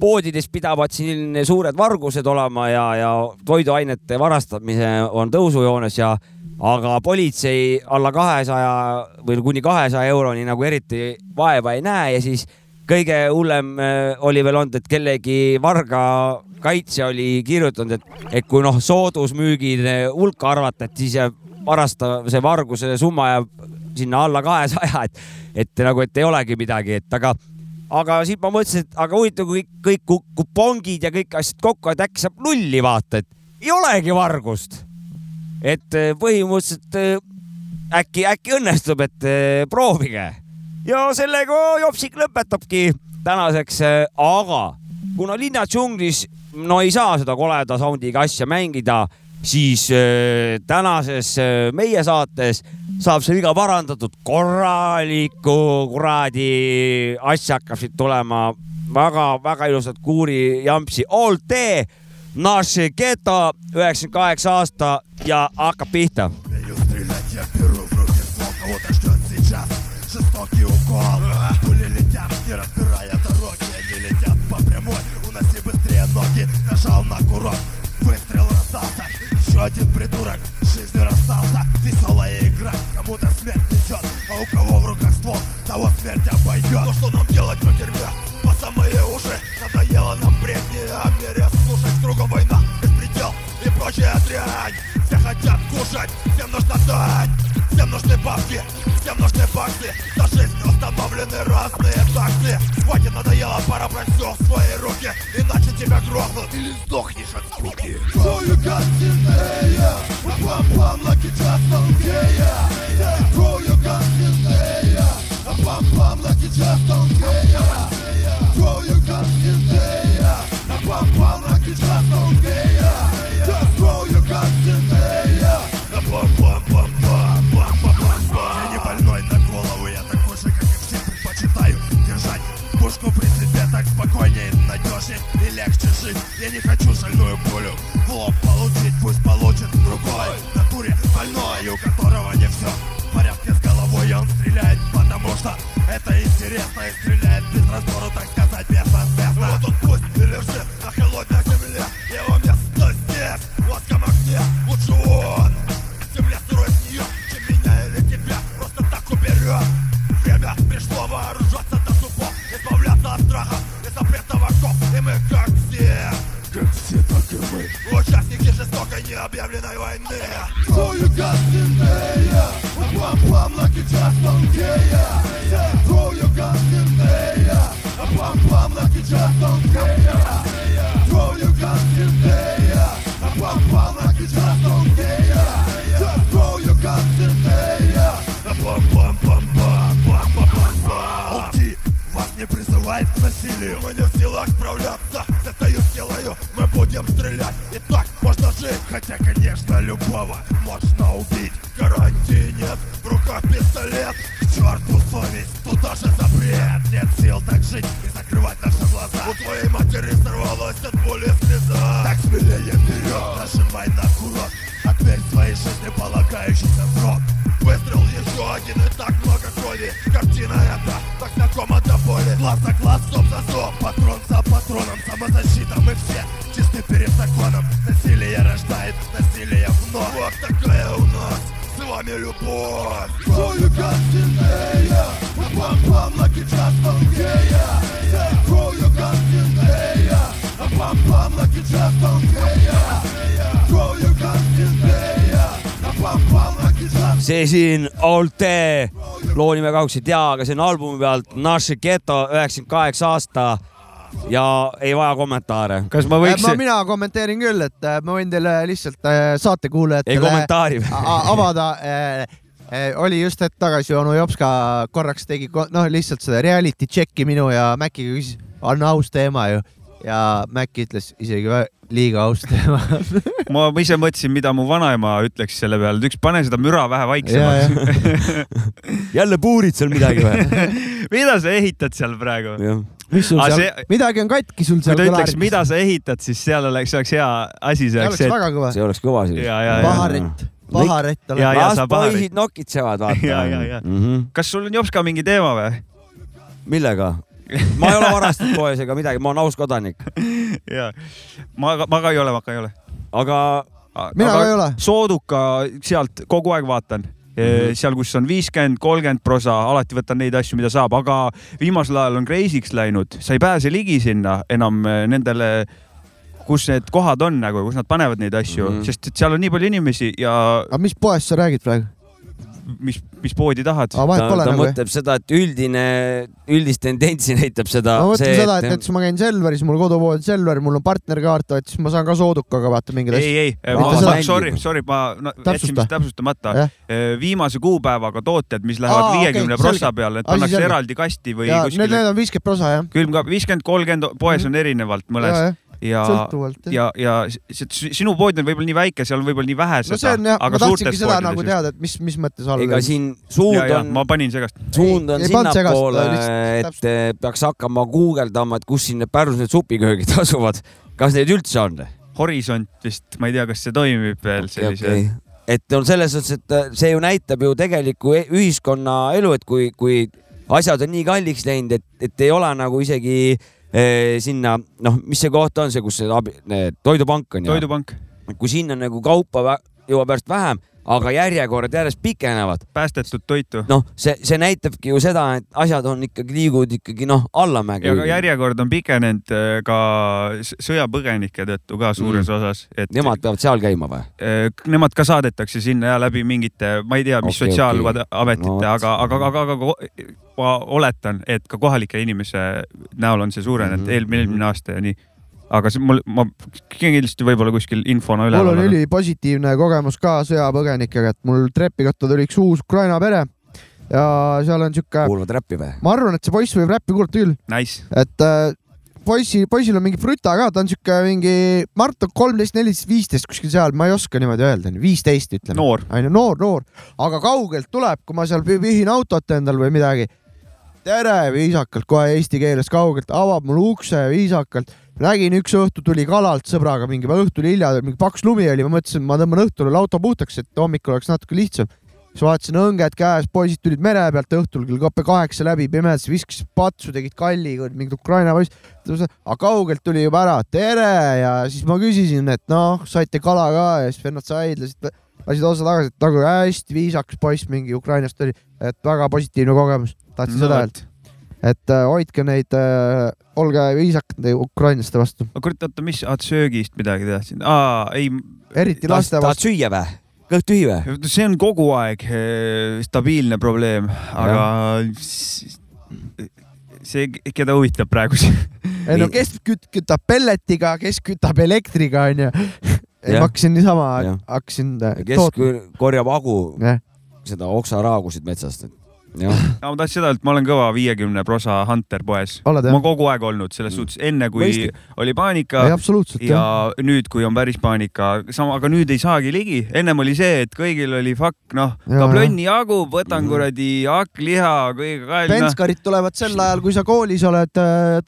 poodides pidavad siin suured vargused olema ja, ja toiduainete varastamise on tõusujoones ja aga politsei alla kahesaja või kuni kahesaja euroni nagu eriti vaeva ei näe ja siis kõige hullem äh, oli veel olnud, et kellegi varga kaitsja oli kirjutanud, et, et kui noh, soodusmüügide hulka arvata, et siis jääb varasta, see varguse summa jääb sinna alla kahesaja, et, et nagu, et ei olegi midagi, et aga, aga siit ma mõtlesin, et aga huvitav, kui kõik, kõik kupongid ja kõik asjad kokku, et äkki saab nulli vaata, et ei olegi vargust. et eh, põhimõtteliselt äkki, äkki õnnestub, et proovige. Ja sellega Jopsik lõpetabki tänaseks, aga kuna linna džunglis no ei saa seda koleda soundiga asja mängida siis äh, tänases äh, meie saates saab see viga parandatud, korralikku kuradi asja hakkab siit tulema väga-väga ilusat kuuri jampsi all day. Naše geto, üheksakümmend kaheksa aasta ja hakkab pihta. Жестокий укол Пули летят, не разбирая дороги. Они летят по прямой, уноси быстрее ноги. Нажал на курок, выстрел раздался. Еще один придурок. Жизнью расстался. Веселая игра, кому-то смерть несет. А у кого в руках ствол, того смерть обойдет. Ну что нам делать по тюрьме? По самые уши. Надоело нам бредни о мире слушать. Кругом война, беспредел и прочая дрянь. Все хотят кушать, всем нужна дань Всем нужны бабки, всем нужны баксы За жизнь установлены разные таксы Хватит надоело, пора брать все в свои руки. Иначе тебя грохнут. Или сдохнешь от скуки. Throw your guns in the air Pam pam like it's just don't care Я не хочу шальную пулю в лоб получить Пусть получит другой. Натуре больной У которого не все в порядке с головой Он стреляет, потому что это интересно И стреляет без разбору, так see siin Olte loo nime kahjuks ei tea, aga see on albumi pealt Naši Geto üheksakümmend kaheksa aasta. Ja ei vaja kommentaare. kas ma võiks ma, mina kommenteerin küll, et äh, ma võin teile lihtsalt äh, saatekuulajatele ei kommentaari. a- avada äh, äh, oli just hetk tagasi onu Jopska korraks tegi noh, lihtsalt seda reality check'i minu ja Maciga küsis, on aus teema ju. Ja Mac ütles isegi vä- liiga aus teema ma ise mõtlesin, mida mu vanaema ütleks selle peale, ta ütles, pane seda müra vähe vaiksemaks. jälle puurid seal midagi või? mida sa ehitad seal praegu? mis sul Aga seal see-, midagi on katki sul kui seal ta ütleks, mida sa ehitad, siis seal oleks, oleks hea asi, see see oleks oleks see, väga kõva. see oleks kõva siis. Ja- oleks. ja las poisid nokitsevad, vaata mm. -hmm. kas sul on Jopska mingi teema või? millega? Ma ei ole varastanud poes ega midagi, ma olen aus kodanik, ja, ma, ma ka ei ole, ma ka ei ole. aga mina ka ei ole. Sooduka sealt kogu aeg vaatan mm. -hmm. seal, kus on viiskümmend, kolmkümmend prosa, alati võtan neid asju, mida saab, aga viimasel ajal on crazy'ks läinud, sa ei pääse ligi sinna enam eh, nendele, kus need kohad on nagu, kus nad panevad neid asju mm. -hmm. sest et seal on nii palju inimesi ja aga mis poest sa räägid praegu? mis, mis poodi tahad. ta, ta nagu. mõtleb seda, et üldine, üldist tendentsi näitab seda. ma mõtlen seda, et näiteks ma käin Selveris, mul kodupood on Selver, mul on partnerkaart, et siis ma saan ka soodukaga vaata mingeid asju. ei, ei, ma seda-, sorry, sorry, ma no, jätsin vist täpsustamata Jah.. viimase kuupäevaga tooted, mis lähevad viiekümne selge. prossa peale, et pannakse eraldi kasti või ja need, kuskile need on viiskümmend prosa jah. külmkapp, viiskümmend, kolmkümmend poes on erinevalt mõnes ja, ja, ja, sinu pood on võib-olla nii väike, seal on võib-olla nii vähe no see seda on jah, ma aga tahtsingi seda nagu teada, et mis, mis mõttes all. ega siin suund ja, on, ma panin segast. suund on sinnapoole, et peaks hakkama guugeldama, et kus siin need Pärnus need supiköögid asuvad. kas neid üldse on? Horisont vist, ma ei tea, kas see toimib veel sellise okay.. et on selles suhtes, et äh, see ju näitab ju tegelikku e- ühiskonnaelu, et kui, kui asjad on nii kalliks läinud, et, et ei ole nagu isegi eh, sinna, noh, mis see koht on see, kus see abi, toidupank on ju, toidupank, kui sinna nagu kaupa jõuab järjest vähem, aga järjekorrad järjest pikenevad, päästetud toitu. noh, see, see näitabki ju seda, et asjad on ikkagi, liiguvad ikkagi noh, allamäge. ja ka järjekord on pikenenud äh, ka sõjapõgenike tõttu ka suures Mm. osas, et Nemad peavad seal käima või? äh, nemad ka saadetakse sinna ja läbi mingite, ma ei tea, mis okay, sotsiaalametite No okay., vot. aga, aga, aga, aga ko- ma oletan, et ka kohalike inimese näol on see suurenenud mm Mhm, -hmm. eelmine, eelmine aasta ja nii. Aga see mul, ma kindlasti võib-olla kuskil infona mul on ülipositiivne kogemus ka sõjapõgenikega, et mul trepikotta tuli üks uus Ukraina pere ja seal on sihuke, kuulavad räppi või? ma arvan, et see poiss võib räppi kuulata küll, Nice, et äh, poisi, poisil on mingi fruta ka, ta on sihuke mingi, ma arvan, et ta on kolmteist, neliteist, viisteist kuskil seal, ma ei oska niimoodi öelda, viisteist ütleme. noor, onju, noor, noor, aga kaugelt tuleb, kui ma seal vihin autot endal või midagi. tere, viisakalt kohe eesti keeles kaugelt avab mulle ukse viisakalt. Nägin üks õhtu tuli kalalt sõbraga mingi õhtul hilja, mingi paks lumi oli, ma mõtlesin, ma tõmban õhtul auto puhtaks, et hommikul oleks natuke lihtsam. siis vaatasin õnged käes, poisid tulid mere pealt õhtul kell kaheksa läbi pimedas, viskasid patsu, tegid kalli, mingid Ukraina poiss. aga kaugelt tuli juba ära, tere ja siis ma küsisin, et noh, saite kala ka ja siis vennad said, lasid lasid otsa tagasi, et nagu hästi viisakas poiss mingi Ukrainast oli, et väga positiivne kogemus, tahtsin No seda öelda. et äh, hoidke neid äh,, olge viisakad ukrainlaste vastu, kurat, oota, mis, söögist midagi tahtsin, aa, ei, eriti laste tahad vastu. süüa või? kõht tühi või? see on kogu aeg eh, stabiilne probleem, aga see, keda huvitab praegu see ei no kes küt-, kütab pelletiga, kes kütab elektriga, onju. Jah. ma hakkasin niisama hakkasin kes tootma. korjab hagu jah, seda oksaraagusid metsast, no, ma tahtsin seda, et ma olen kõva viiekümne prosa Hunter poes. ma kogu aeg olnud selles suhtes, enne kui Mõistlik. oli paanika ei, ja jah. nüüd, kui on päris paanika, sama, aga nüüd ei saagi ligi. ennem oli see, et kõigil oli fuck, noh, Jaa, kablonni jagu, võtan Mhm. kuradi hakkliha, kõige noh. penskarid tulevad sel ajal, kui sa koolis oled,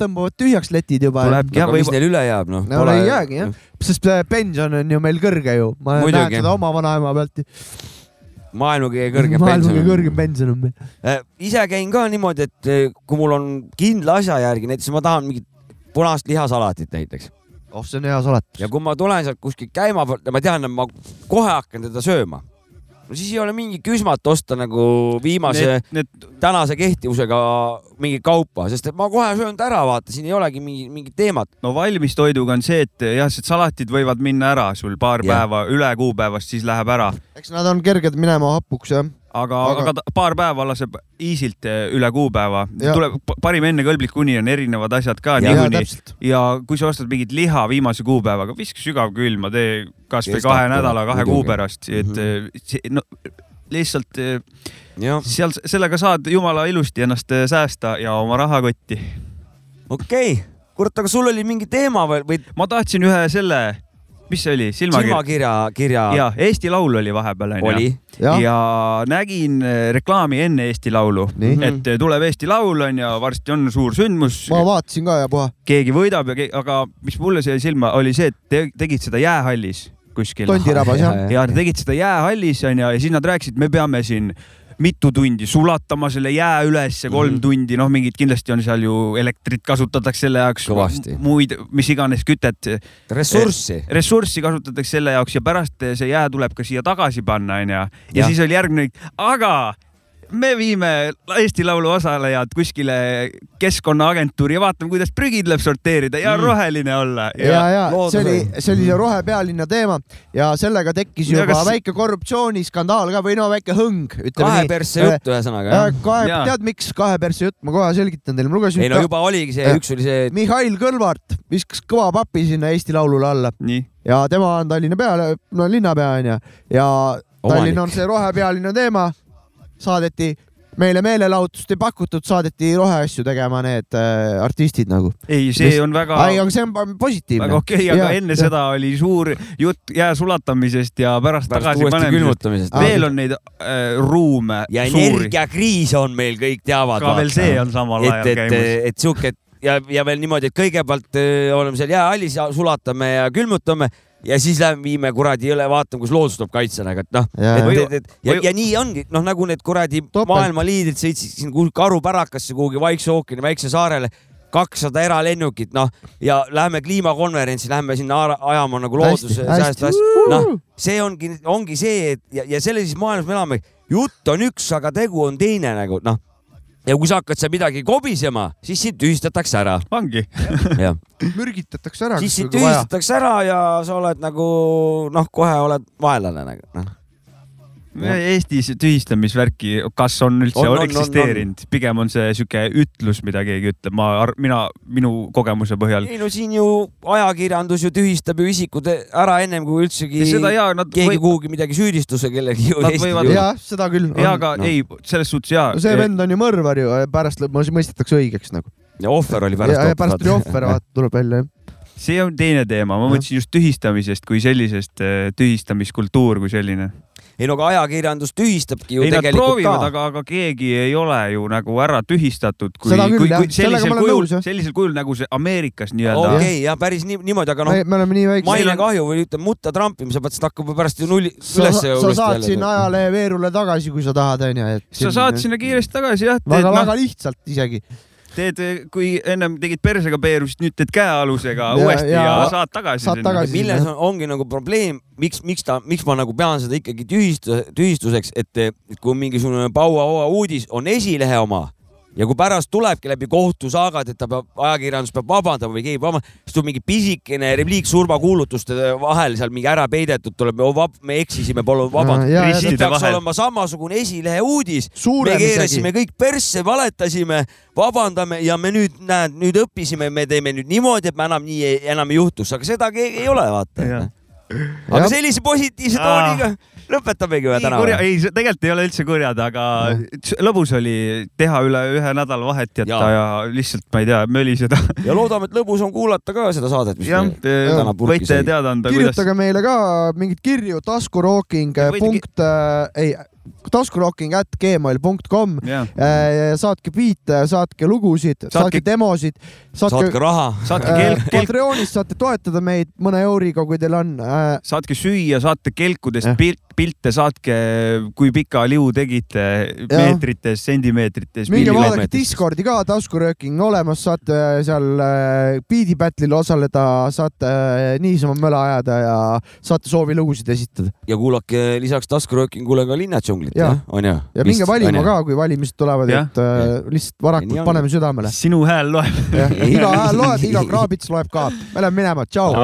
tõmbavad tühjaks letid juba. Tulebki jah, aga mis neil üle jääb, noh? no ei jäägi jah, sest äh, pension on ju meil kõrge ju, ma Muidugi. näen seda oma vanaema pealt. Maailma kõige kõrgem maailma kõige pension. kõrgem pension on meil. ise käin ka niimoodi, et eh, kui mul on kindla asja järgi, näiteks ma tahan mingit punast lihasalatit näiteks oh, see on hea salat. ja kui ma tulen sealt kuskilt käima pealt ja ma tean, et ma kohe hakkan teda sööma, siis ei ole mingi küsmat osta nagu viimase Need, need tänase kehtivusega mingit kaupa, sest et ma kohe söön ta ära, vaata, siin ei olegi mingi, mingit teemat. no valmistoiduga on see, et jah, see salatid võivad minna ära sul paar Jah. päeva üle kuupäevast, siis läheb ära, eks nad on kerged minema hapuks jah. Aga, Aga- aga..., paar päeva laseb easilt eh, üle kuupäeva. Ja. tuleb pa- parim enne kõlblik uni on erinevad asjad ka Ja, ja niikuinii ja kui sa ostad mingit liha viimase kuupäevaga, viska sügavkülma, tee kasvõi kahe nädala, kahe kuu pärast, et mm -hmm. no lihtsalt eh, jah, seal sellega saad jumala ilusti ennast säästa ja oma rahakotti. okei okay., kurat, aga sul oli mingi teema või, või ma tahtsin ühe selle, mis see oli, silmakirja? silmakirja, kirja ja Eesti Laul oli vahepeal onju. jah, ja nägin eh, reklaami enne Eesti Laulu, et eh, tuleb Eesti Laul onju, varsti on suur sündmus, ma vaatasin ka ja puha. keegi võidab ja, aga mis mulle sai silma, oli see, et te tegid seda jäähallis kuskil. Tondirabas jah. ja tegid seda jäähallis onju ja siis nad rääkisid, me peame siin mitu tundi sulatama selle jää ülesse, kolm mm -hmm. tundi, noh, mingid kindlasti on seal ju elektrit kasutatakse selle jaoks muid, mis iganes kütet, ressurssi. ressurssi kasutatakse selle jaoks ja pärast see jää tuleb ka siia tagasi panna, onju. ja siis oli järgmine, aga me viime Eesti Laulu osalejad kuskile keskkonnaagentuuri ja vaatame, kuidas prügi tuleb sorteerida ja Mm. roheline olla. ja, ja see looduse- oli, see oli see rohepealinna teema ja sellega tekkis Ja juba kas- väike korruptsiooniskandaal ka või no väike hõng, ütleme kahe nii. persse jutt ühesõnaga jah? kahe, tead miks kahe persse jutt, ma kohe selgitan teile, ma lugesin ei no juba oligi see, Jah. üks oli see, Mihhail Kõlvart viskas kõva papi sinna Eesti Laulule alla nii, ja tema on Tallinna peale, no linnapea onju ja Tallinn on see rohepealine teema. Saadeti meile meelelahutust ei pakutud, saadeti roheasju tegema need äh, artistid nagu. ei, see Mis- on väga, ei, aga see on positiivne. väga okei okay,, aga ja, enne ja. seda oli suur jutt jää sulatamisest ja pärast, pärast tagasi uuesti panemisest. külmutamisest. veel on neid äh, ruume ja suuri, energiakriis on meil, kõik teavad. ka veel see on samal ajal et, käimas. et sihuke et ja, ja veel niimoodi, et kõigepealt öö, oleme seal jäähallis ja sulatame ja külmutame ja siis lähme viime kuradi jõle, vaatame, kus loodus tuleb kaitsena, et noh, Ja, et et, ja, ja nii ongi, noh, nagu need kuradi maailma liidrid sõitsid siin Karupärakasse kuhugi Vaikse ookeani väikse saarele, kakssada eralennukit, noh ja lähme kliimakonverentsi, lähme sinna ajama nagu looduse säästva asja, noh, see ongi, ongi see, et ja, ja sellises maailmas me elame, jutt on üks, aga tegu on teine nagu noh. Ja kui sa hakkad seal midagi kobisema, siis sind tühistatakse ära, ongi, mürgitatakse ära. siis sind tühistatakse ära ja sa oled nagu noh, kohe oled vaenlane nagu noh. Eestis tühistamisvärki, kas on üldse On, on, eksisteerinud, pigem on see sihuke ütlus, mida keegi ütleb, ma, mina, minu kogemuse põhjal. ei no siin ju ajakirjandus ju tühistab ju isikud ära ennem kui üldsegi seda ja nad keegi või- kuhugi midagi süüdistuse kellegi ju võivad- jah, seda küll. ja aga no. ei, selles suhtes ja. no see vend on ju mõrvar ju, pärast mõistetakse õigeks nagu. ja ohver oli pärast ja pärast tuli ohver, vaata, tuleb välja jah. see on teine teema, ma mõtlesin just tühistamisest kui sellisest, tühistamiskultuur kui selline. Ei no aga ajakirjandus tühistabki ju ei, tegelikult proovivad, ka. aga, aga keegi ei ole ju nagu ära tühistatud, kui, kui, jah. kui sellisel kujul jah. sellisel kujul nagu see Ameerikas nii-öelda okei okay.. okay,, ja päris nii, niimoodi, aga noh, me oleme nii väiksed. mainekahju või ütleme mutta trampimise mõttes, et hakkab ju pärast ju nulli sa, üles sa saad sinna ajalehe veerule tagasi, kui sa tahad, onju. sa saad sinna kiiresti tagasi jah, teed väga, noh väga, lihtsalt isegi. teed, kui ennem tegid persega peeru, siis nüüd teed käealusega Ja- uuesti ja, ja- saad tagasi. saad tagasi. milles on, ongi nagu probleem, miks, miks ta, miks ma nagu pean seda ikkagi tühistu-, tühistuseks, et kui mingisugune Paua uudis on esilehe oma ja kui pärast tulebki läbi kohtusaagad, et ta peab, ajakirjandus peab vabandama või keegi peab vabandama, siis tuleb mingi pisikene repliik surmakuulutuste vahel seal mingi ära peidetud, tuleb, me eksisime, palun vabandust. Ristide peaks olema samasugune esilehe uudis. me keerasime isegi. kõik persse, valetasime, vabandame ja me nüüd, näed, nüüd õppisime, me teeme nüüd niimoodi, et me enam nii ei, enam ei juhtuks, aga seda keegi ei ole, vaata aga sellise positiivse tooniga lõpetamegi ühe täna kurja, ei, tegelikult ei ole üldse kurjad, aga lõbus oli teha üle ühe nädala vahet jätta ja, ja lihtsalt, ma ei tea, möliseda. ja loodame, et lõbus on kuulata ka seda saadet, mis jah, meil täna purki sai. anda, kuidas. kirjutage meile ka mingeid kirju, taskurooking taskurocking.gmail.com yeah. Äh, saatke biite, saatke lugusid, saatke demosid, saatke raha, saatke äh, kelk, kelk. Patreonist saate toetada meid mõne euriga, kui teil on. Äh, saatke süüa, saate kelkudest yeah. pilt, pilte, saatke, kui pika liu tegite meetrites, sentimeetrites. minge vaadake Discordi ka, taskurööking olemas, saate seal beat'i battle'il osaleda, saate niisama möla ajada ja saate soovilugusid esitada. ja kuulake lisaks taskuröökingule ka Linnatšovi džunglit, jah, on ju? ja minge valima ka, kui valimised tulevad, et äh, lihtsalt varakult paneme südamele. sinu hääl loeb. iga hääl loeb, iga kraabits loeb ka. me läheme minema, tšau.